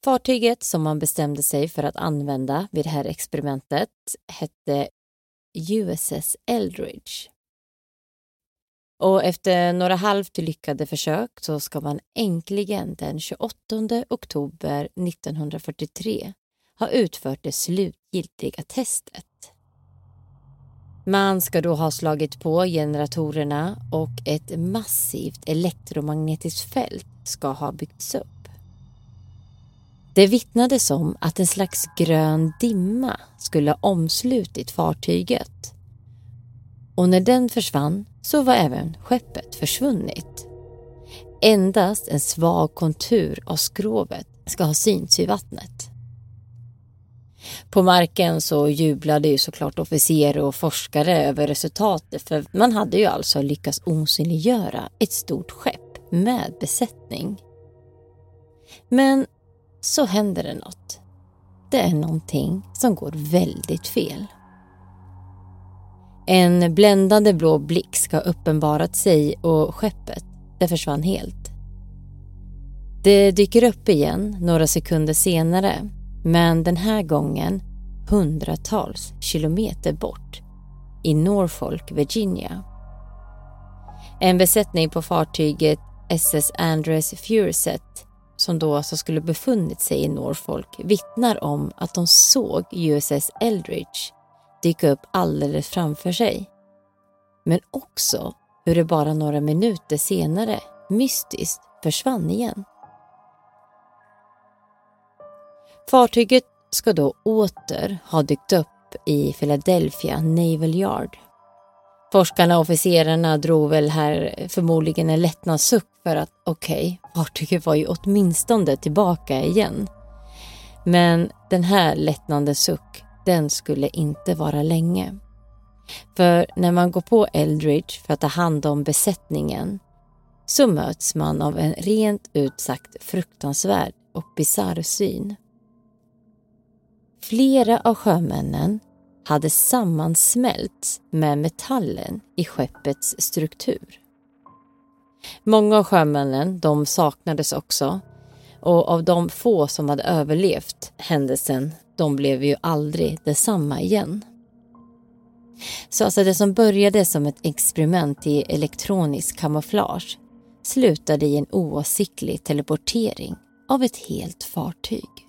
Fartyget som man bestämde sig för att använda vid det här experimentet hette USS Eldridge. Och efter några halvt lyckade försök så ska man äntligen den 28 oktober 1943 ha utfört det slutgiltiga testet. Man ska då ha slagit på generatorerna och ett massivt elektromagnetiskt fält ska ha byggts upp. Det vittnades om att en slags grön dimma skulle ha omslutit fartyget. Och när den försvann så var även skeppet försvunnit. Endast en svag kontur av skrovet ska ha synts i vattnet. På marken så jublade ju såklart officer och forskare över resultatet för man hade ju alltså lyckats osynliggöra ett stort skepp med besättning. Men så händer det något. Det är någonting som går väldigt fel. En bländande blå blick ska ha uppenbarat sig och skeppet, det försvann helt. Det dyker upp igen några sekunder senare, men den här gången hundratals kilometer bort i Norfolk, Virginia. En besättning på fartyget SS Andres Furset som då alltså skulle befunnit sig i Norfolk vittnar om att de såg USS Eldridge dyka upp alldeles framför sig. Men också hur det bara några minuter senare mystiskt försvann igen. Fartyget ska då åter ha dykt upp i Philadelphia Naval Yard. Forskarna och officerarna drog väl här förmodligen en lättnadssuck för att okej, okay, fartyget var ju åtminstone tillbaka igen. Men den här lättnadens suck, den skulle inte vara länge. För när man går på Eldridge för att ta hand om besättningen så möts man av en rent ut sagt fruktansvärd och bisarr syn. Flera av sjömännen hade sammansmälts med metallen i skeppets struktur. Många av sjömännen de saknades också och av de få som hade överlevt händelsen de blev ju aldrig detsamma igen. Så alltså det som började som ett experiment i elektronisk kamouflage slutade i en oavsiktlig teleportering av ett helt fartyg.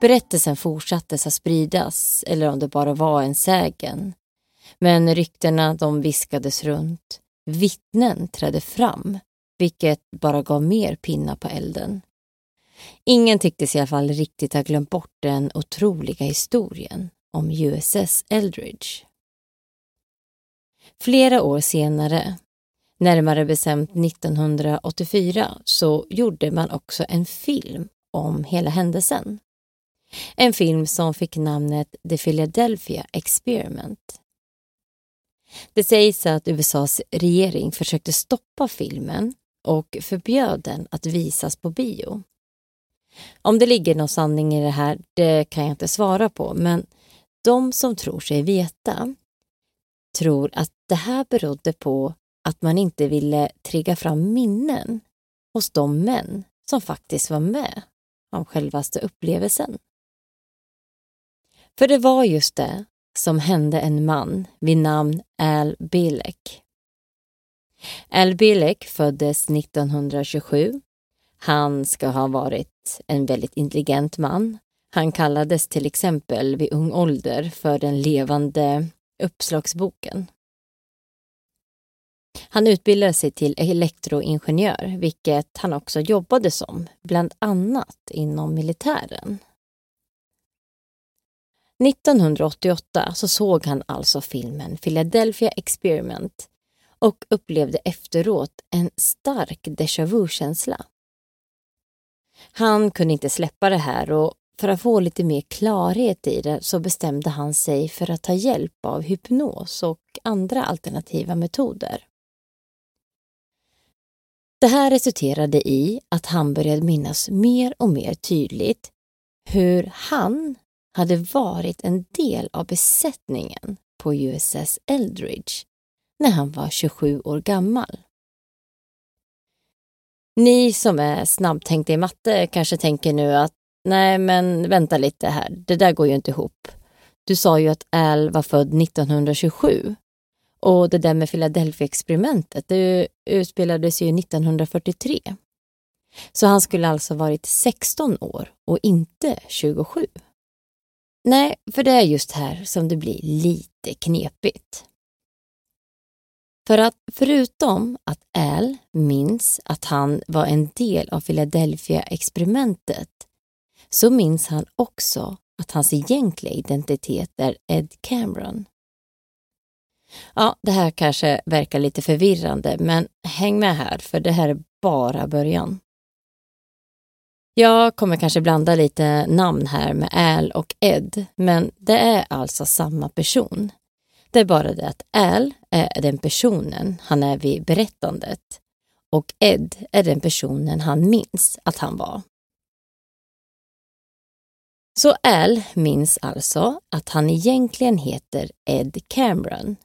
Berättelsen fortsattes att spridas, eller om det bara var en sägen. Men ryktena de viskades runt. Vittnen trädde fram, vilket bara gav mer pinna på elden. Ingen tycktes i alla fall riktigt ha glömt bort den otroliga historien om USS Eldridge. Flera år senare, närmare bestämt 1984, så gjorde man också en film om hela händelsen. En film som fick namnet The Philadelphia Experiment. Det sägs att USAs regering försökte stoppa filmen och förbjöd den att visas på bio. Om det ligger någon sanning i det här, det kan jag inte svara på, men de som tror sig veta tror att det här berodde på att man inte ville trigga fram minnen hos de män som faktiskt var med om självaste upplevelsen. För det var just det som hände en man vid namn Al Bilek. Al Bilek föddes 1927. Han ska ha varit en väldigt intelligent man. Han kallades till exempel vid ung ålder för den levande uppslagsboken. Han utbildade sig till elektroingenjör, vilket han också jobbade som, bland annat inom militären. 1988 så såg han alltså filmen Philadelphia Experiment och upplevde efteråt en stark déjà vu-känsla. Han kunde inte släppa det här och för att få lite mer klarhet i det så bestämde han sig för att ta hjälp av hypnos och andra alternativa metoder. Det här resulterade i att han började minnas mer och mer tydligt hur han hade varit en del av besättningen på USS Eldridge när han var 27 år gammal. Ni som är snabbtänkta i matte kanske tänker nu att nej men vänta lite här, det där går ju inte ihop. Du sa ju att Al var född 1927 och det där med Philadelphia-experimentet det utspelades ju 1943. Så han skulle alltså varit 16 år och inte 27. Nej, för det är just här som det blir lite knepigt. För att förutom att Al minns att han var en del av Philadelphia-experimentet så minns han också att hans egentliga identitet är Ed Cameron. Ja, det här kanske verkar lite förvirrande, men häng med här för det här är bara början. Jag kommer kanske blanda lite namn här med Al och Ed, men det är alltså samma person. Det är bara det att Al är den personen han är vid berättandet och Ed är den personen han minns att han var. Så Al minns alltså att han egentligen heter Ed Cameron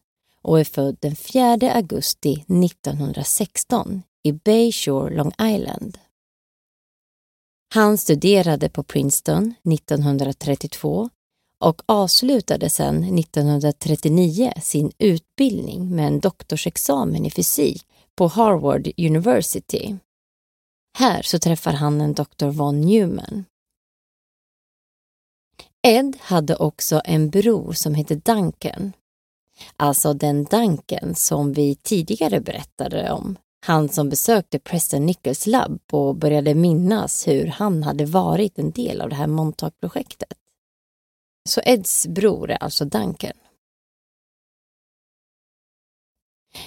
och är född den 4 augusti 1916 i Bay Shore Long Island. Han studerade på Princeton 1932 och avslutade sedan 1939 sin utbildning med en doktorsexamen i fysik på Harvard University. Här så träffar han en doktor von Neumann. Ed hade också en bror som hette Duncan. Alltså den Duncan som vi tidigare berättade om han som besökte Preston Nichols labb och började minnas hur han hade varit en del av det här Montauk-projektet. Så Eds bror är alltså Duncan.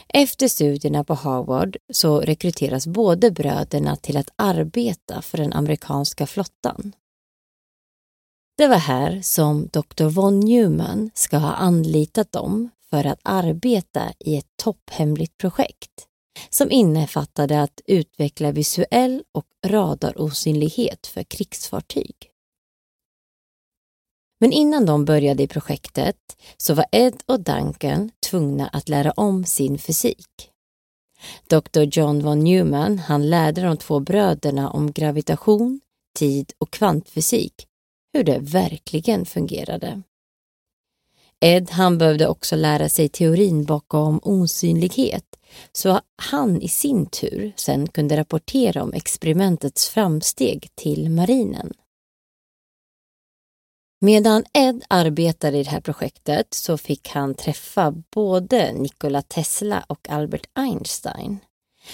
Efter studierna på Harvard så rekryteras båda bröderna till att arbeta för den amerikanska flottan. Det var här som Dr. von Neumann ska ha anlitat dem för att arbeta i ett topphemligt projekt som innefattade att utveckla visuell och radarosynlighet för krigsfartyg. Men innan de började i projektet så var Ed och Duncan tvungna att lära om sin fysik. Dr John von Neumann han lärde de två bröderna om gravitation, tid och kvantfysik, hur det verkligen fungerade. Ed han behövde också lära sig teorin bakom osynlighet så han i sin tur sen kunde rapportera om experimentets framsteg till marinen. Medan Ed arbetade i det här projektet så fick han träffa både Nikola Tesla och Albert Einstein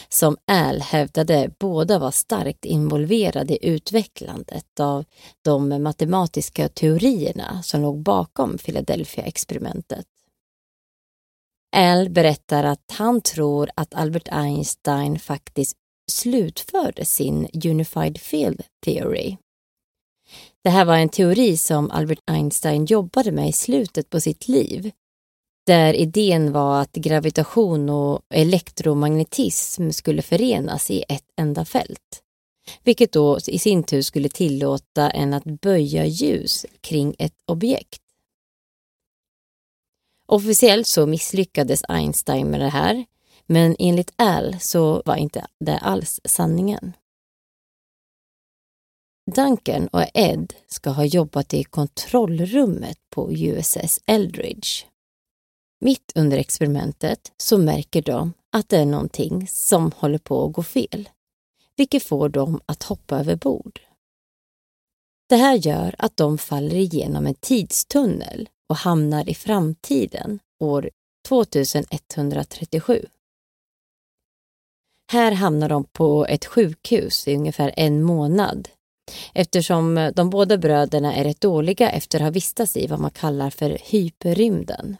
som Al hävdade båda var starkt involverade i utvecklandet av de matematiska teorierna som låg bakom Philadelphia-experimentet. Al berättar att han tror att Albert Einstein faktiskt slutförde sin Unified Field Theory. Det här var en teori som Albert Einstein jobbade med i slutet på sitt liv där idén var att gravitation och elektromagnetism skulle förenas i ett enda fält. Vilket då i sin tur skulle tillåta en att böja ljus kring ett objekt. Officiellt så misslyckades Einstein med det här, men enligt Al så var inte det alls sanningen. Duncan och Ed ska ha jobbat i kontrollrummet på USS Eldridge. Mitt under experimentet så märker de att det är någonting som håller på att gå fel, vilket får dem att hoppa över bord. Det här gör att de faller igenom en tidstunnel och hamnar i framtiden år 2137. Här hamnar de på ett sjukhus i ungefär en månad eftersom eh, de båda bröderna är rätt dåliga efter att ha vistats i vad man kallar för hyperrymden.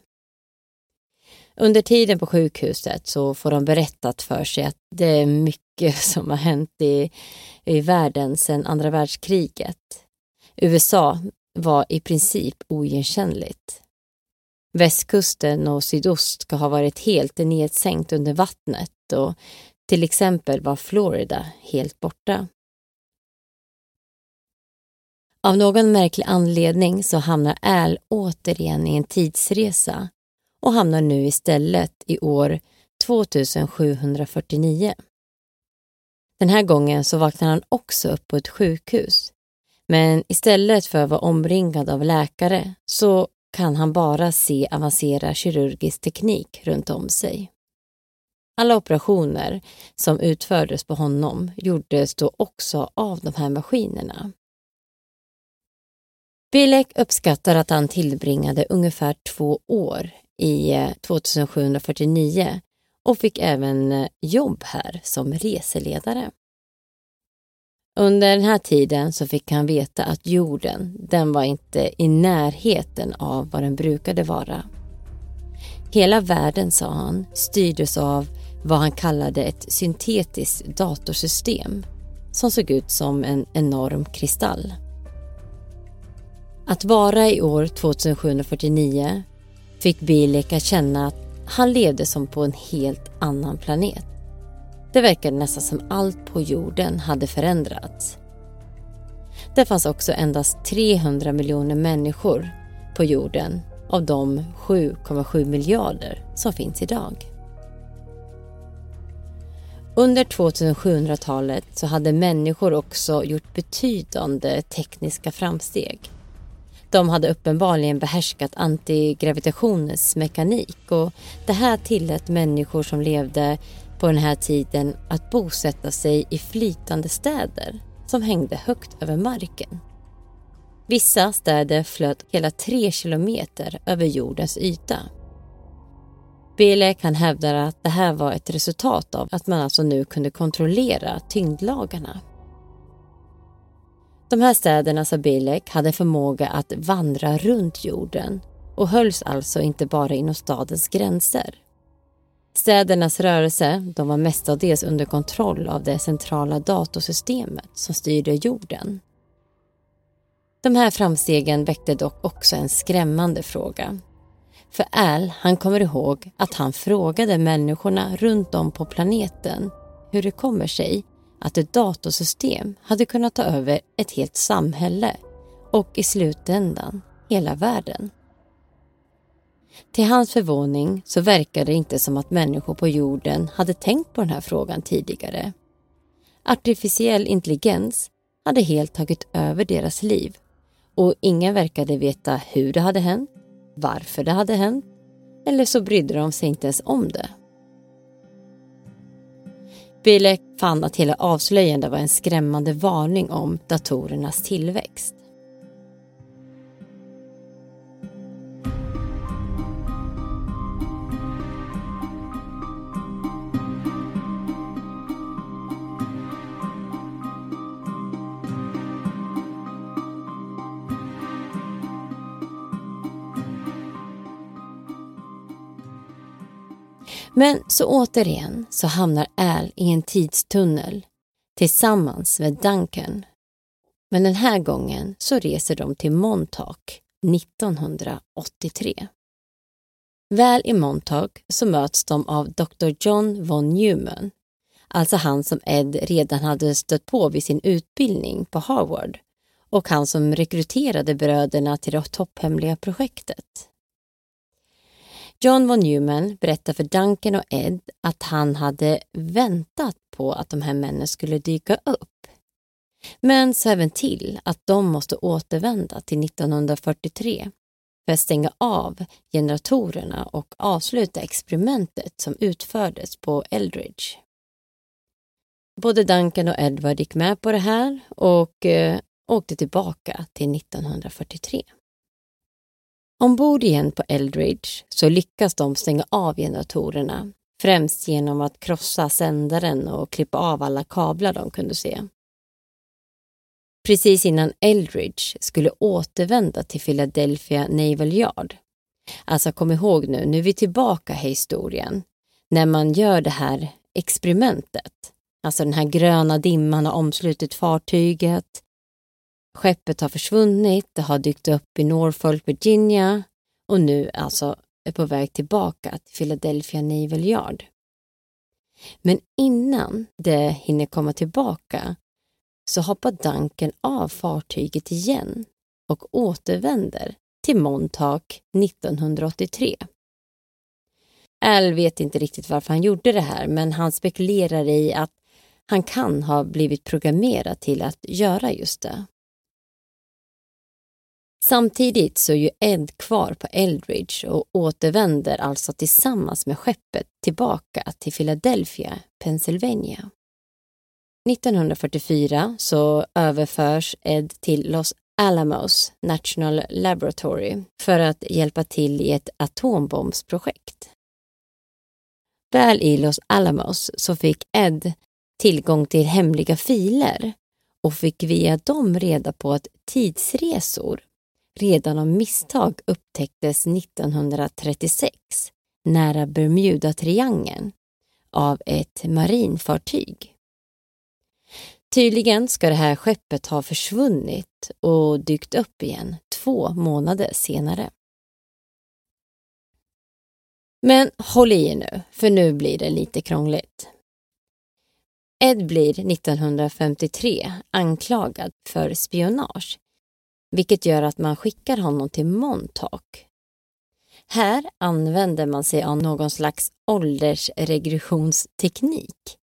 Under tiden på sjukhuset så får de berättat för sig att det är mycket *laughs* som har hänt i, i världen sedan andra världskriget. USA var i princip oigenkännligt. Västkusten och sydost ska ha varit helt nedsänkt under vattnet och till exempel var Florida helt borta. Av någon märklig anledning så hamnar Al återigen i en tidsresa och hamnar nu istället i år 2749. Den här gången så vaknar han också upp på ett sjukhus. Men istället för att vara omringad av läkare så kan han bara se avancerad kirurgisk teknik runt om sig. Alla operationer som utfördes på honom gjordes då också av de här maskinerna. Bilek uppskattar att han tillbringade ungefär två år i eh, 2749 och fick även eh, jobb här som reseledare. Under den här tiden så fick han veta att jorden, den var inte i närheten av vad den brukade vara. Hela världen, sa han, styrdes av vad han kallade ett syntetiskt datorsystem som såg ut som en enorm kristall. Att vara i år 2749 fick Bilek att känna att han levde som på en helt annan planet. Det verkade nästan som allt på jorden hade förändrats. Det fanns också endast 300 miljoner människor på jorden av de 7,7 miljarder som finns idag. Under 2700-talet så hade människor också gjort betydande tekniska framsteg. De hade uppenbarligen behärskat antigravitationens mekanik och det här tillät människor som levde på den här tiden att bosätta sig i flytande städer som hängde högt över marken. Vissa städer flöt hela tre kilometer över jordens yta. Belek han hävdar att det här var ett resultat av att man alltså nu kunde kontrollera tyngdlagarna. De här städerna, sa Bilek, hade förmåga att vandra runt jorden och hölls alltså inte bara inom stadens gränser. Städernas rörelse de var mestadels under kontroll av det centrala datorsystemet som styrde jorden. De här framstegen väckte dock också en skrämmande fråga. För Al, han kommer ihåg att han frågade människorna runt om på planeten hur det kommer sig att ett datorsystem hade kunnat ta över ett helt samhälle och i slutändan hela världen. Till hans förvåning så verkade det inte som att människor på jorden hade tänkt på den här frågan tidigare. Artificiell intelligens hade helt tagit över deras liv och ingen verkade veta hur det hade hänt, varför det hade hänt eller så brydde de sig inte ens om det. Bilek fann att hela avslöjandet var en skrämmande varning om datorernas tillväxt. Men så återigen så hamnar Al i en tidstunnel tillsammans med Duncan. Men den här gången så reser de till Montauk 1983. Väl i Montauk så möts de av Dr. John von Neumann, alltså han som Ed redan hade stött på vid sin utbildning på Harvard och han som rekryterade bröderna till det topphemliga projektet. John von Neumann berättar för Duncan och Ed att han hade väntat på att de här männen skulle dyka upp. Men sa även till att de måste återvända till 1943 för att stänga av generatorerna och avsluta experimentet som utfördes på Eldridge. Både Duncan och Edward gick med på det här och eh, åkte tillbaka till 1943. Ombord igen på Eldridge så lyckas de stänga av generatorerna, främst genom att krossa sändaren och klippa av alla kablar de kunde se. Precis innan Eldridge skulle återvända till Philadelphia Naval Yard. Alltså kom ihåg nu, nu är vi tillbaka i historien. När man gör det här experimentet. Alltså den här gröna dimman har omslutit fartyget. Skeppet har försvunnit, det har dykt upp i Norfolk, Virginia och nu alltså är på väg tillbaka till Philadelphia Naval Yard. Men innan det hinner komma tillbaka så hoppar Duncan av fartyget igen och återvänder till Montauk 1983. Al vet inte riktigt varför han gjorde det här men han spekulerar i att han kan ha blivit programmerad till att göra just det. Samtidigt så är ju Ed kvar på Eldridge och återvänder alltså tillsammans med skeppet tillbaka till Philadelphia, Pennsylvania. 1944 så överförs Ed till Los Alamos National Laboratory för att hjälpa till i ett atombombsprojekt. Väl i Los Alamos så fick Ed tillgång till hemliga filer och fick via dem reda på att tidsresor redan av misstag upptäcktes 1936 nära Bermudatriangeln av ett marinfartyg. Tydligen ska det här skeppet ha försvunnit och dykt upp igen två månader senare. Men håll i er nu, för nu blir det lite krångligt. Ed blir 1953 anklagad för spionage vilket gör att man skickar honom till Montauk. Här använder man sig av någon slags åldersregressionsteknik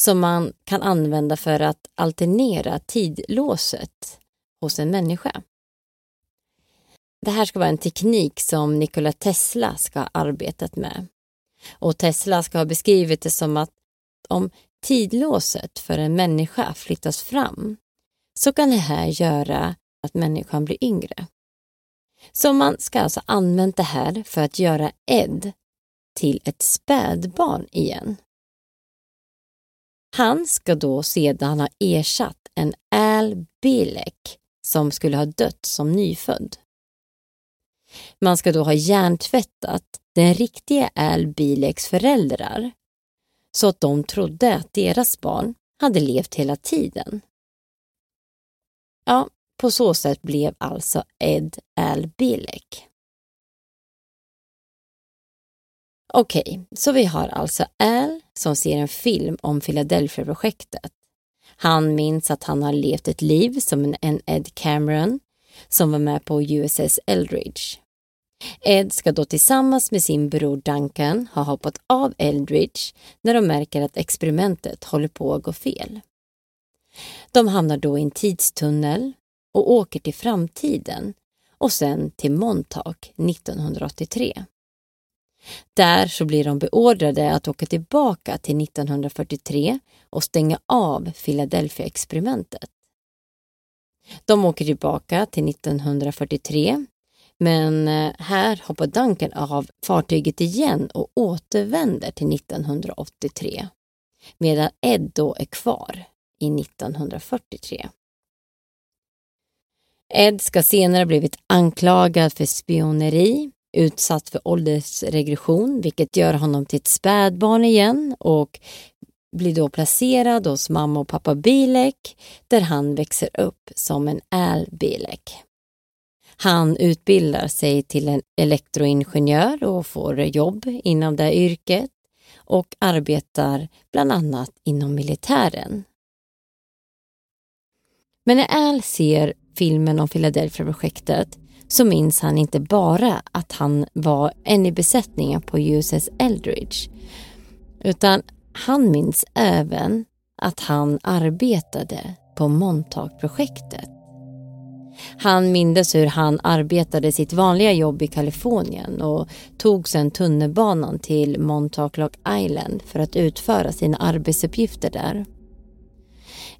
som man kan använda för att alternera tidlåset hos en människa. Det här ska vara en teknik som Nikola Tesla ska ha arbetat med. Och Tesla ska ha beskrivit det som att om tidlåset för en människa flyttas fram så kan det här göra att människan blir yngre. Så man ska alltså använda det här för att göra Ed till ett spädbarn igen. Han ska då sedan ha ersatt en Al Bilek som skulle ha dött som nyfödd. Man ska då ha hjärntvättat den riktiga Al Bileks föräldrar så att de trodde att deras barn hade levt hela tiden. Ja, på så sätt blev alltså Ed Al Bilek. Okej, så vi har alltså Al som ser en film om Philadelphia-projektet. Han minns att han har levt ett liv som en Ed Cameron som var med på USS Eldridge. Ed ska då tillsammans med sin bror Duncan ha hoppat av Eldridge när de märker att experimentet håller på att gå fel. De hamnar då i en tidstunnel och åker till framtiden och sen till Montauk 1983. Där så blir de beordrade att åka tillbaka till 1943 och stänga av Philadelphia-experimentet. De åker tillbaka till 1943 men eh, här hoppar Duncan av fartyget igen och återvänder till 1983 medan Ed då är kvar i 1943. Ed ska senare blivit anklagad för spioneri, utsatt för åldersregression vilket gör honom till ett spädbarn igen och blir då placerad hos mamma och pappa Bilek där han växer upp som en Al Bilek. Han utbildar sig till en elektroingenjör och får jobb inom det yrket och arbetar bland annat inom militären. Men när Al ser filmen om Philadelphia-projektet så minns han inte bara att han var en i besättningen på USS Eldridge utan han minns även att han arbetade på Montauk-projektet. Han mindes hur han arbetade sitt vanliga jobb i Kalifornien och tog sedan tunnelbanan till Montauk Lock Island för att utföra sina arbetsuppgifter där.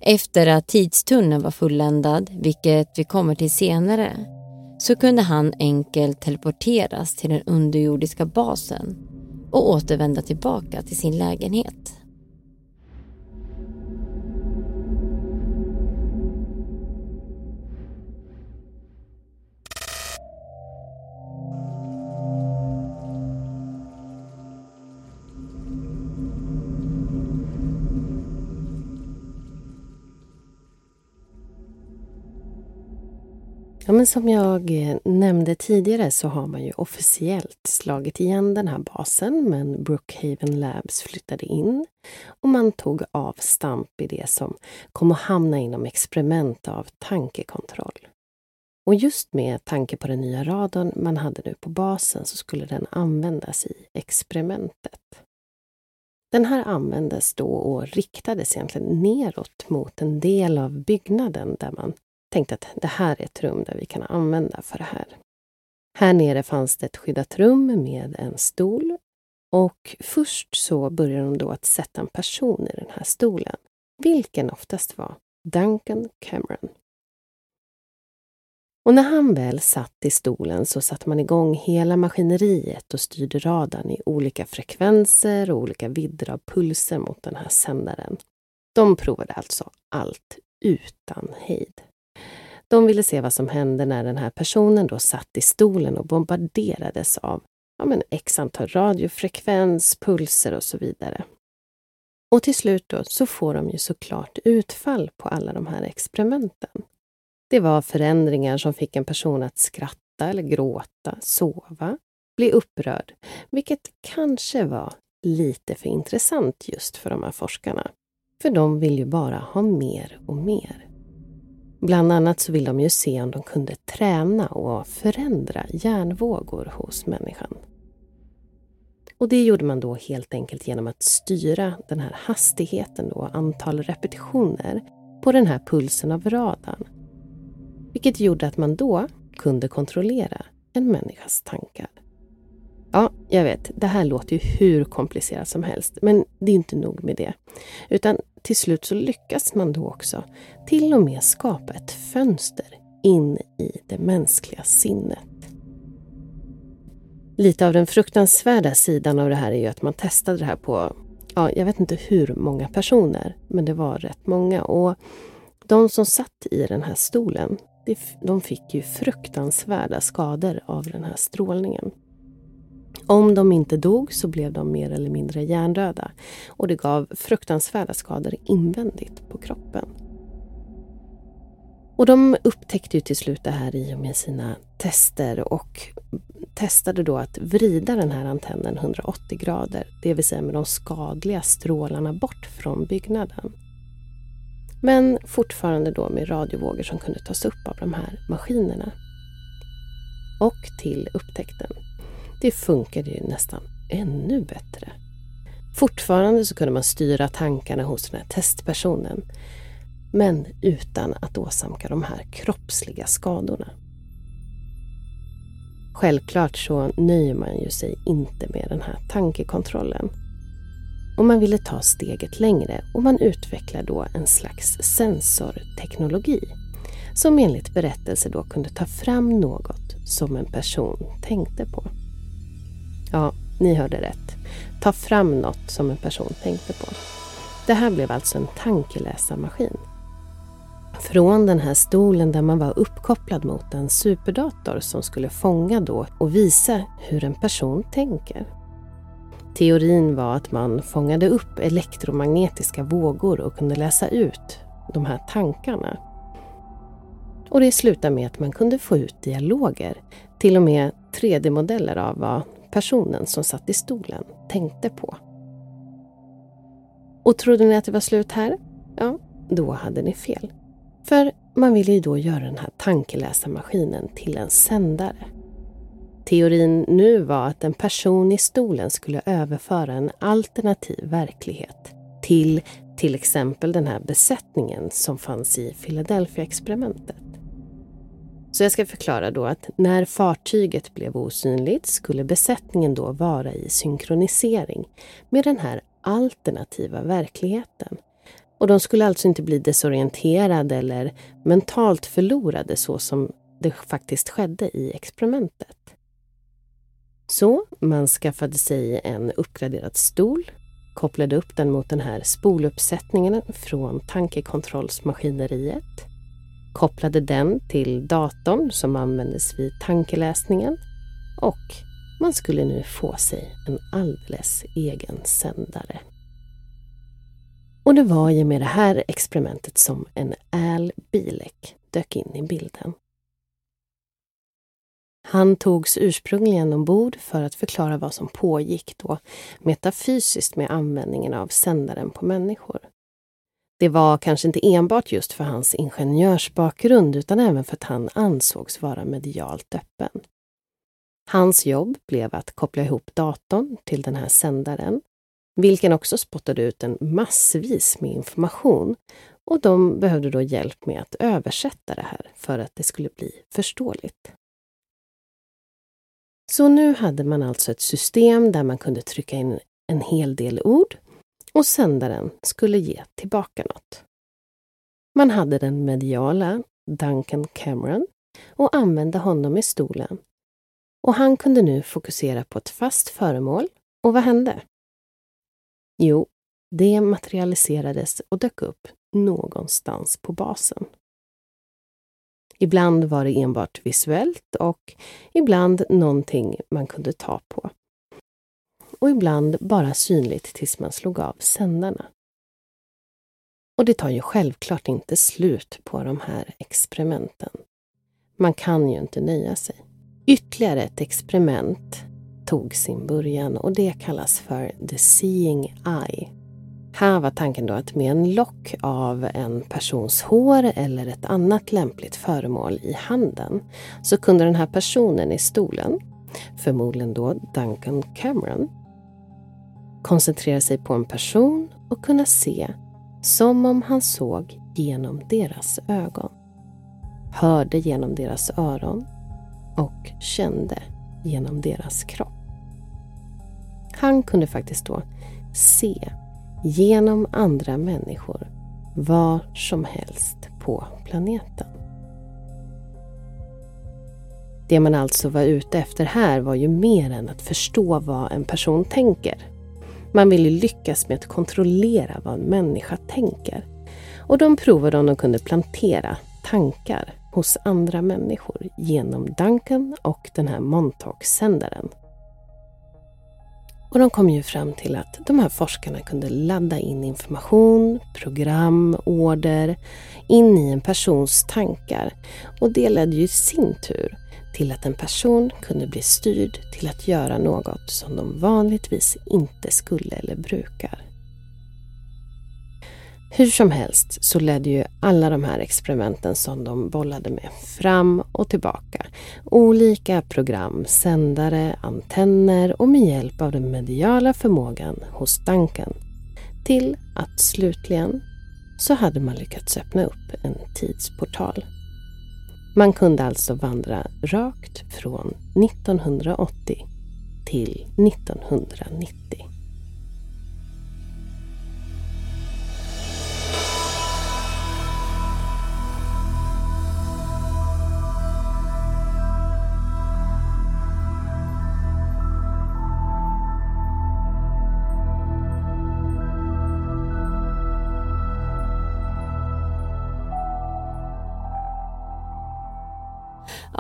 Efter att tidstunneln var fulländad, vilket vi kommer till senare, så kunde han enkelt teleporteras till den underjordiska basen och återvända tillbaka till sin lägenhet. Ja, men som jag eh, nämnde tidigare så har man ju officiellt slagit igen den här basen men Brookhaven Labs flyttade in och man tog avstamp i det som kom att hamna inom experiment av tankekontroll. Och just med tanke på den nya radarn man hade nu på basen så skulle den användas i experimentet. Den här användes då och riktades egentligen neråt mot en del av byggnaden där man tänkte att det här är ett rum där vi kan använda för det här. Här nere fanns det ett skyddat rum med en stol och först så började de då att sätta en person i den här stolen, vilken oftast var Duncan Cameron. Och när han väl satt i stolen så satte man igång hela maskineriet och styrde radarn i olika frekvenser och olika vidder av pulser mot den här sändaren. De provade alltså allt utan hejd. De ville se vad som hände när den här personen då satt i stolen och bombarderades av ja, men x antal radiofrekvens, pulser och så vidare. Och till slut då så får de ju såklart utfall på alla de här experimenten. Det var förändringar som fick en person att skratta eller gråta, sova, bli upprörd, vilket kanske var lite för intressant just för de här forskarna. För de vill ju bara ha mer och mer. Bland annat så vill de ju se om de kunde träna och förändra hjärnvågor hos människan. Och det gjorde man då helt enkelt genom att styra den här hastigheten och antal repetitioner på den här pulsen av radarn. Vilket gjorde att man då kunde kontrollera en människas tankar. Ja, jag vet, det här låter ju hur komplicerat som helst, men det är inte nog med det. Utan till slut så lyckas man då också till och med skapa ett fönster in i det mänskliga sinnet. Lite av den fruktansvärda sidan av det här är ju att man testade det här på, ja, jag vet inte hur många personer, men det var rätt många. Och de som satt i den här stolen, de fick ju fruktansvärda skador av den här strålningen. Om de inte dog så blev de mer eller mindre hjärndöda och det gav fruktansvärda skador invändigt på kroppen. Och de upptäckte ju till slut det här i och med sina tester och testade då att vrida den här antennen 180 grader, det vill säga med de skadliga strålarna bort från byggnaden. Men fortfarande då med radiovågor som kunde tas upp av de här maskinerna. Och till upptäckten. Det funkade ju nästan ännu bättre. Fortfarande så kunde man styra tankarna hos den här testpersonen men utan att åsamka de här kroppsliga skadorna. Självklart så nöjer man ju sig inte med den här tankekontrollen. Och man ville ta steget längre och man utvecklar då en slags sensorteknologi som enligt berättelser då kunde ta fram något som en person tänkte på. Ja, ni hörde rätt. Ta fram något som en person tänkte på. Det här blev alltså en tankeläsarmaskin. Från den här stolen där man var uppkopplad mot en superdator som skulle fånga då och visa hur en person tänker. Teorin var att man fångade upp elektromagnetiska vågor och kunde läsa ut de här tankarna. Och det slutade med att man kunde få ut dialoger, till och med 3D-modeller av vad personen som satt i stolen tänkte på. Och trodde ni att det var slut här? Ja, då hade ni fel. För man ville ju då göra den här tankeläsarmaskinen till en sändare. Teorin nu var att en person i stolen skulle överföra en alternativ verklighet till till exempel den här besättningen som fanns i Philadelphia-experimentet. Så jag ska förklara då att när fartyget blev osynligt skulle besättningen då vara i synkronisering med den här alternativa verkligheten och de skulle alltså inte bli desorienterade eller mentalt förlorade så som det faktiskt skedde i experimentet. Så man skaffade sig en uppgraderad stol, kopplade upp den mot den här spoluppsättningen från tankekontrollsmaskineriet, kopplade den till datorn som användes vid tankeläsningen och man skulle nu få sig en alldeles egen sändare. Och det var ju med det här experimentet som en Al Bilek dök in i bilden. Han togs ursprungligen ombord för att förklara vad som pågick då metafysiskt med användningen av sändaren på människor. Det var kanske inte enbart just för hans ingenjörsbakgrund utan även för att han ansågs vara medialt öppen. Hans jobb blev att koppla ihop datorn till den här sändaren vilken också spottade ut en massvis med information och de behövde då hjälp med att översätta det här för att det skulle bli förståeligt. Så nu hade man alltså ett system där man kunde trycka in en hel del ord och sändaren skulle ge tillbaka något. Man hade den mediala Duncan Cameron och använde honom i stolen. Och han kunde nu fokusera på ett fast föremål. Och vad hände? Jo, det materialiserades och dök upp någonstans på basen. Ibland var det enbart visuellt och ibland någonting man kunde ta på. Och ibland bara synligt tills man slog av sändarna. Och det tar ju självklart inte slut på de här experimenten. Man kan ju inte nöja sig. Ytterligare ett experiment tog sin början och det kallas för the seeing eye. Här var tanken då att med en lock av en persons hår eller ett annat lämpligt föremål i handen så kunde den här personen i stolen, förmodligen då Duncan Cameron, koncentrera sig på en person och kunna se som om han såg genom deras ögon, hörde genom deras öron och kände genom deras kropp. Han kunde faktiskt då se genom andra människor var som helst på planeten. Det man alltså var ute efter här var ju mer än att förstå vad en person tänker. Man ville lyckas med att kontrollera vad en människa tänker. Och de provade om de kunde plantera tankar hos andra människor genom Duncan och den här Montauk-sändaren Och de kom ju fram till att de här forskarna kunde ladda in information, program, order in i en persons tankar. Och det ledde ju i sin tur till att en person kunde bli styrd till att göra något som de vanligtvis inte skulle eller brukar. Hur som helst så ledde ju alla de här experimenten som de bollade med fram och tillbaka. Olika program, sändare, antenner och med hjälp av den mediala förmågan hos Duncan till att slutligen så hade man lyckats öppna upp en tidsportal. Man kunde alltså vandra rakt från 1980 till 1990.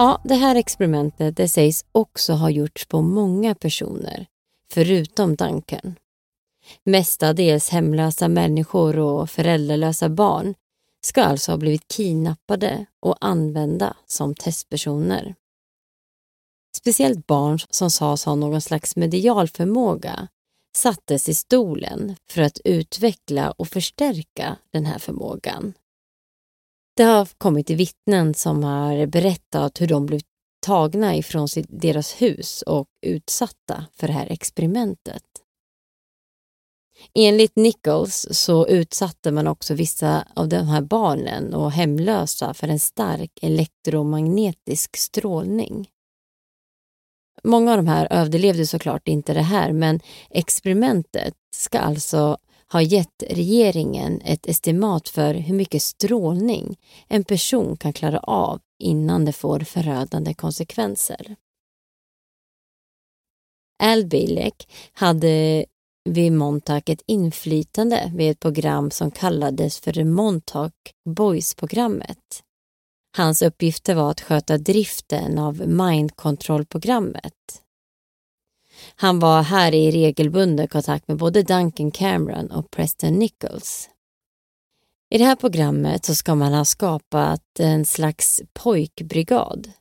Ja, det här experimentet det sägs också ha gjorts på många personer, förutom Duncan. Mestadels hemlösa människor och föräldralösa barn ska alltså ha blivit kidnappade och använda som testpersoner. Speciellt barn som sades ha någon slags medial förmåga sattes i stolen för att utveckla och förstärka den här förmågan. Det har kommit till vittnen som har berättat hur de blev tagna ifrån sitt, deras hus och utsatta för det här experimentet. Enligt Nichols så utsatte man också vissa av de här barnen och hemlösa för en stark elektromagnetisk strålning. Många av de här överlevde såklart inte det här men experimentet ska alltså har gett regeringen ett estimat för hur mycket strålning en person kan klara av innan det får förödande konsekvenser. Al Bilek hade vid Montauk ett inflytande vid ett program som kallades för Montauk Boys-programmet. Hans uppgifter var att sköta driften av mind control-programmet. Han var här i regelbunden kontakt med både Duncan Cameron och Preston Nichols. I det här programmet så ska man ha skapat en slags pojkbrigad.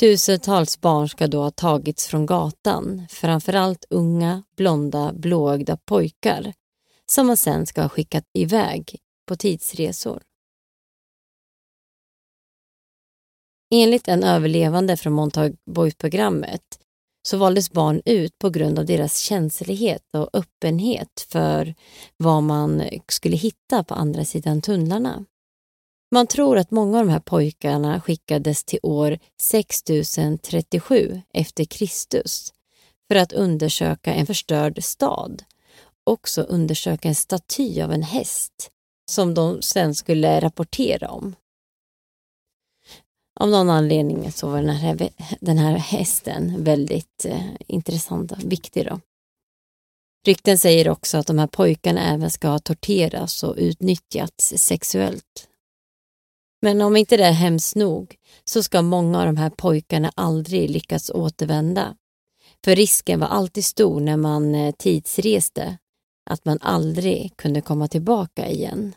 Tusentals barn ska då ha tagits från gatan, framförallt unga, blonda, blåögda pojkar som man sen ska ha skickat iväg på tidsresor. Enligt en överlevande från Montauk Boys-programmet så valdes barn ut på grund av deras känslighet och öppenhet för vad man skulle hitta på andra sidan tunnlarna. Man tror att många av de här pojkarna skickades till år 6037 efter Kristus för att undersöka en förstörd stad. Också undersöka en staty av en häst som de sen skulle rapportera om. Av någon anledning så var den här, den här hästen väldigt eh, intressant och viktig. Då. Rykten säger också att de här pojkarna även ska ha torterats och utnyttjats sexuellt. Men om inte det är hemskt nog så ska många av de här pojkarna aldrig lyckas återvända. För risken var alltid stor när man eh, tidsreste att man aldrig kunde komma tillbaka igen.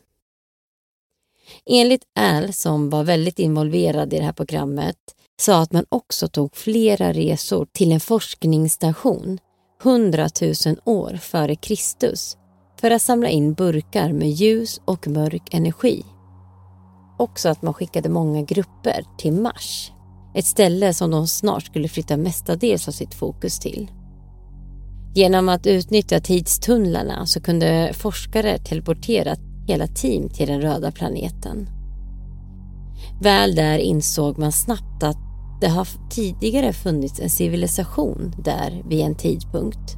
Enligt Al, som var väldigt involverad i det här programmet, sa att man också tog flera resor till en forskningsstation 100 000 år före Kristus för att samla in burkar med ljus och mörk energi. Också att man skickade många grupper till Mars, ett ställe som de snart skulle flytta mestadels av sitt fokus till. Genom att utnyttja tidstunnlarna så kunde forskare teleportera hela team till den röda planeten. Väl där insåg man snabbt att det har tidigare funnits en civilisation där vid en tidpunkt.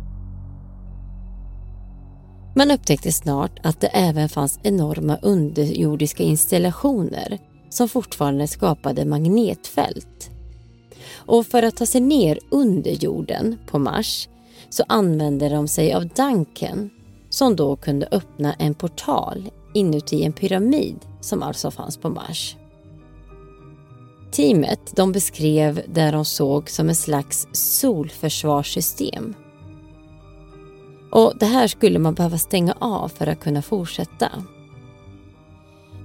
Man upptäckte snart att det även fanns enorma underjordiska installationer som fortfarande skapade magnetfält. Och för att ta sig ner under jorden på Mars så använde de sig av Duncan som då kunde öppna en portal inuti en pyramid som alltså fanns på Mars. Teamet de beskrev det de såg som en slags solförsvarssystem. Och det här skulle man behöva stänga av för att kunna fortsätta.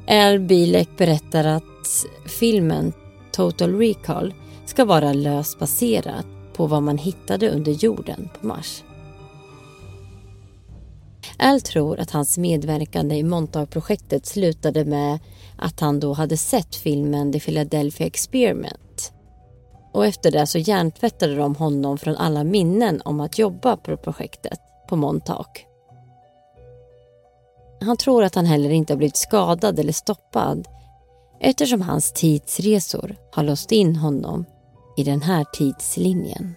Al Bilek berättar att filmen Total Recall ska vara löst baserat på vad man hittade under jorden på Mars. Al tror att hans medverkande i Montauk-projektet slutade med att han då hade sett filmen The Philadelphia Experiment. Och efter det så hjärntvättade de honom från alla minnen om att jobba på projektet på Montauk. Han tror att han heller inte har blivit skadad eller stoppad eftersom hans tidsresor har låst in honom i den här tidslinjen.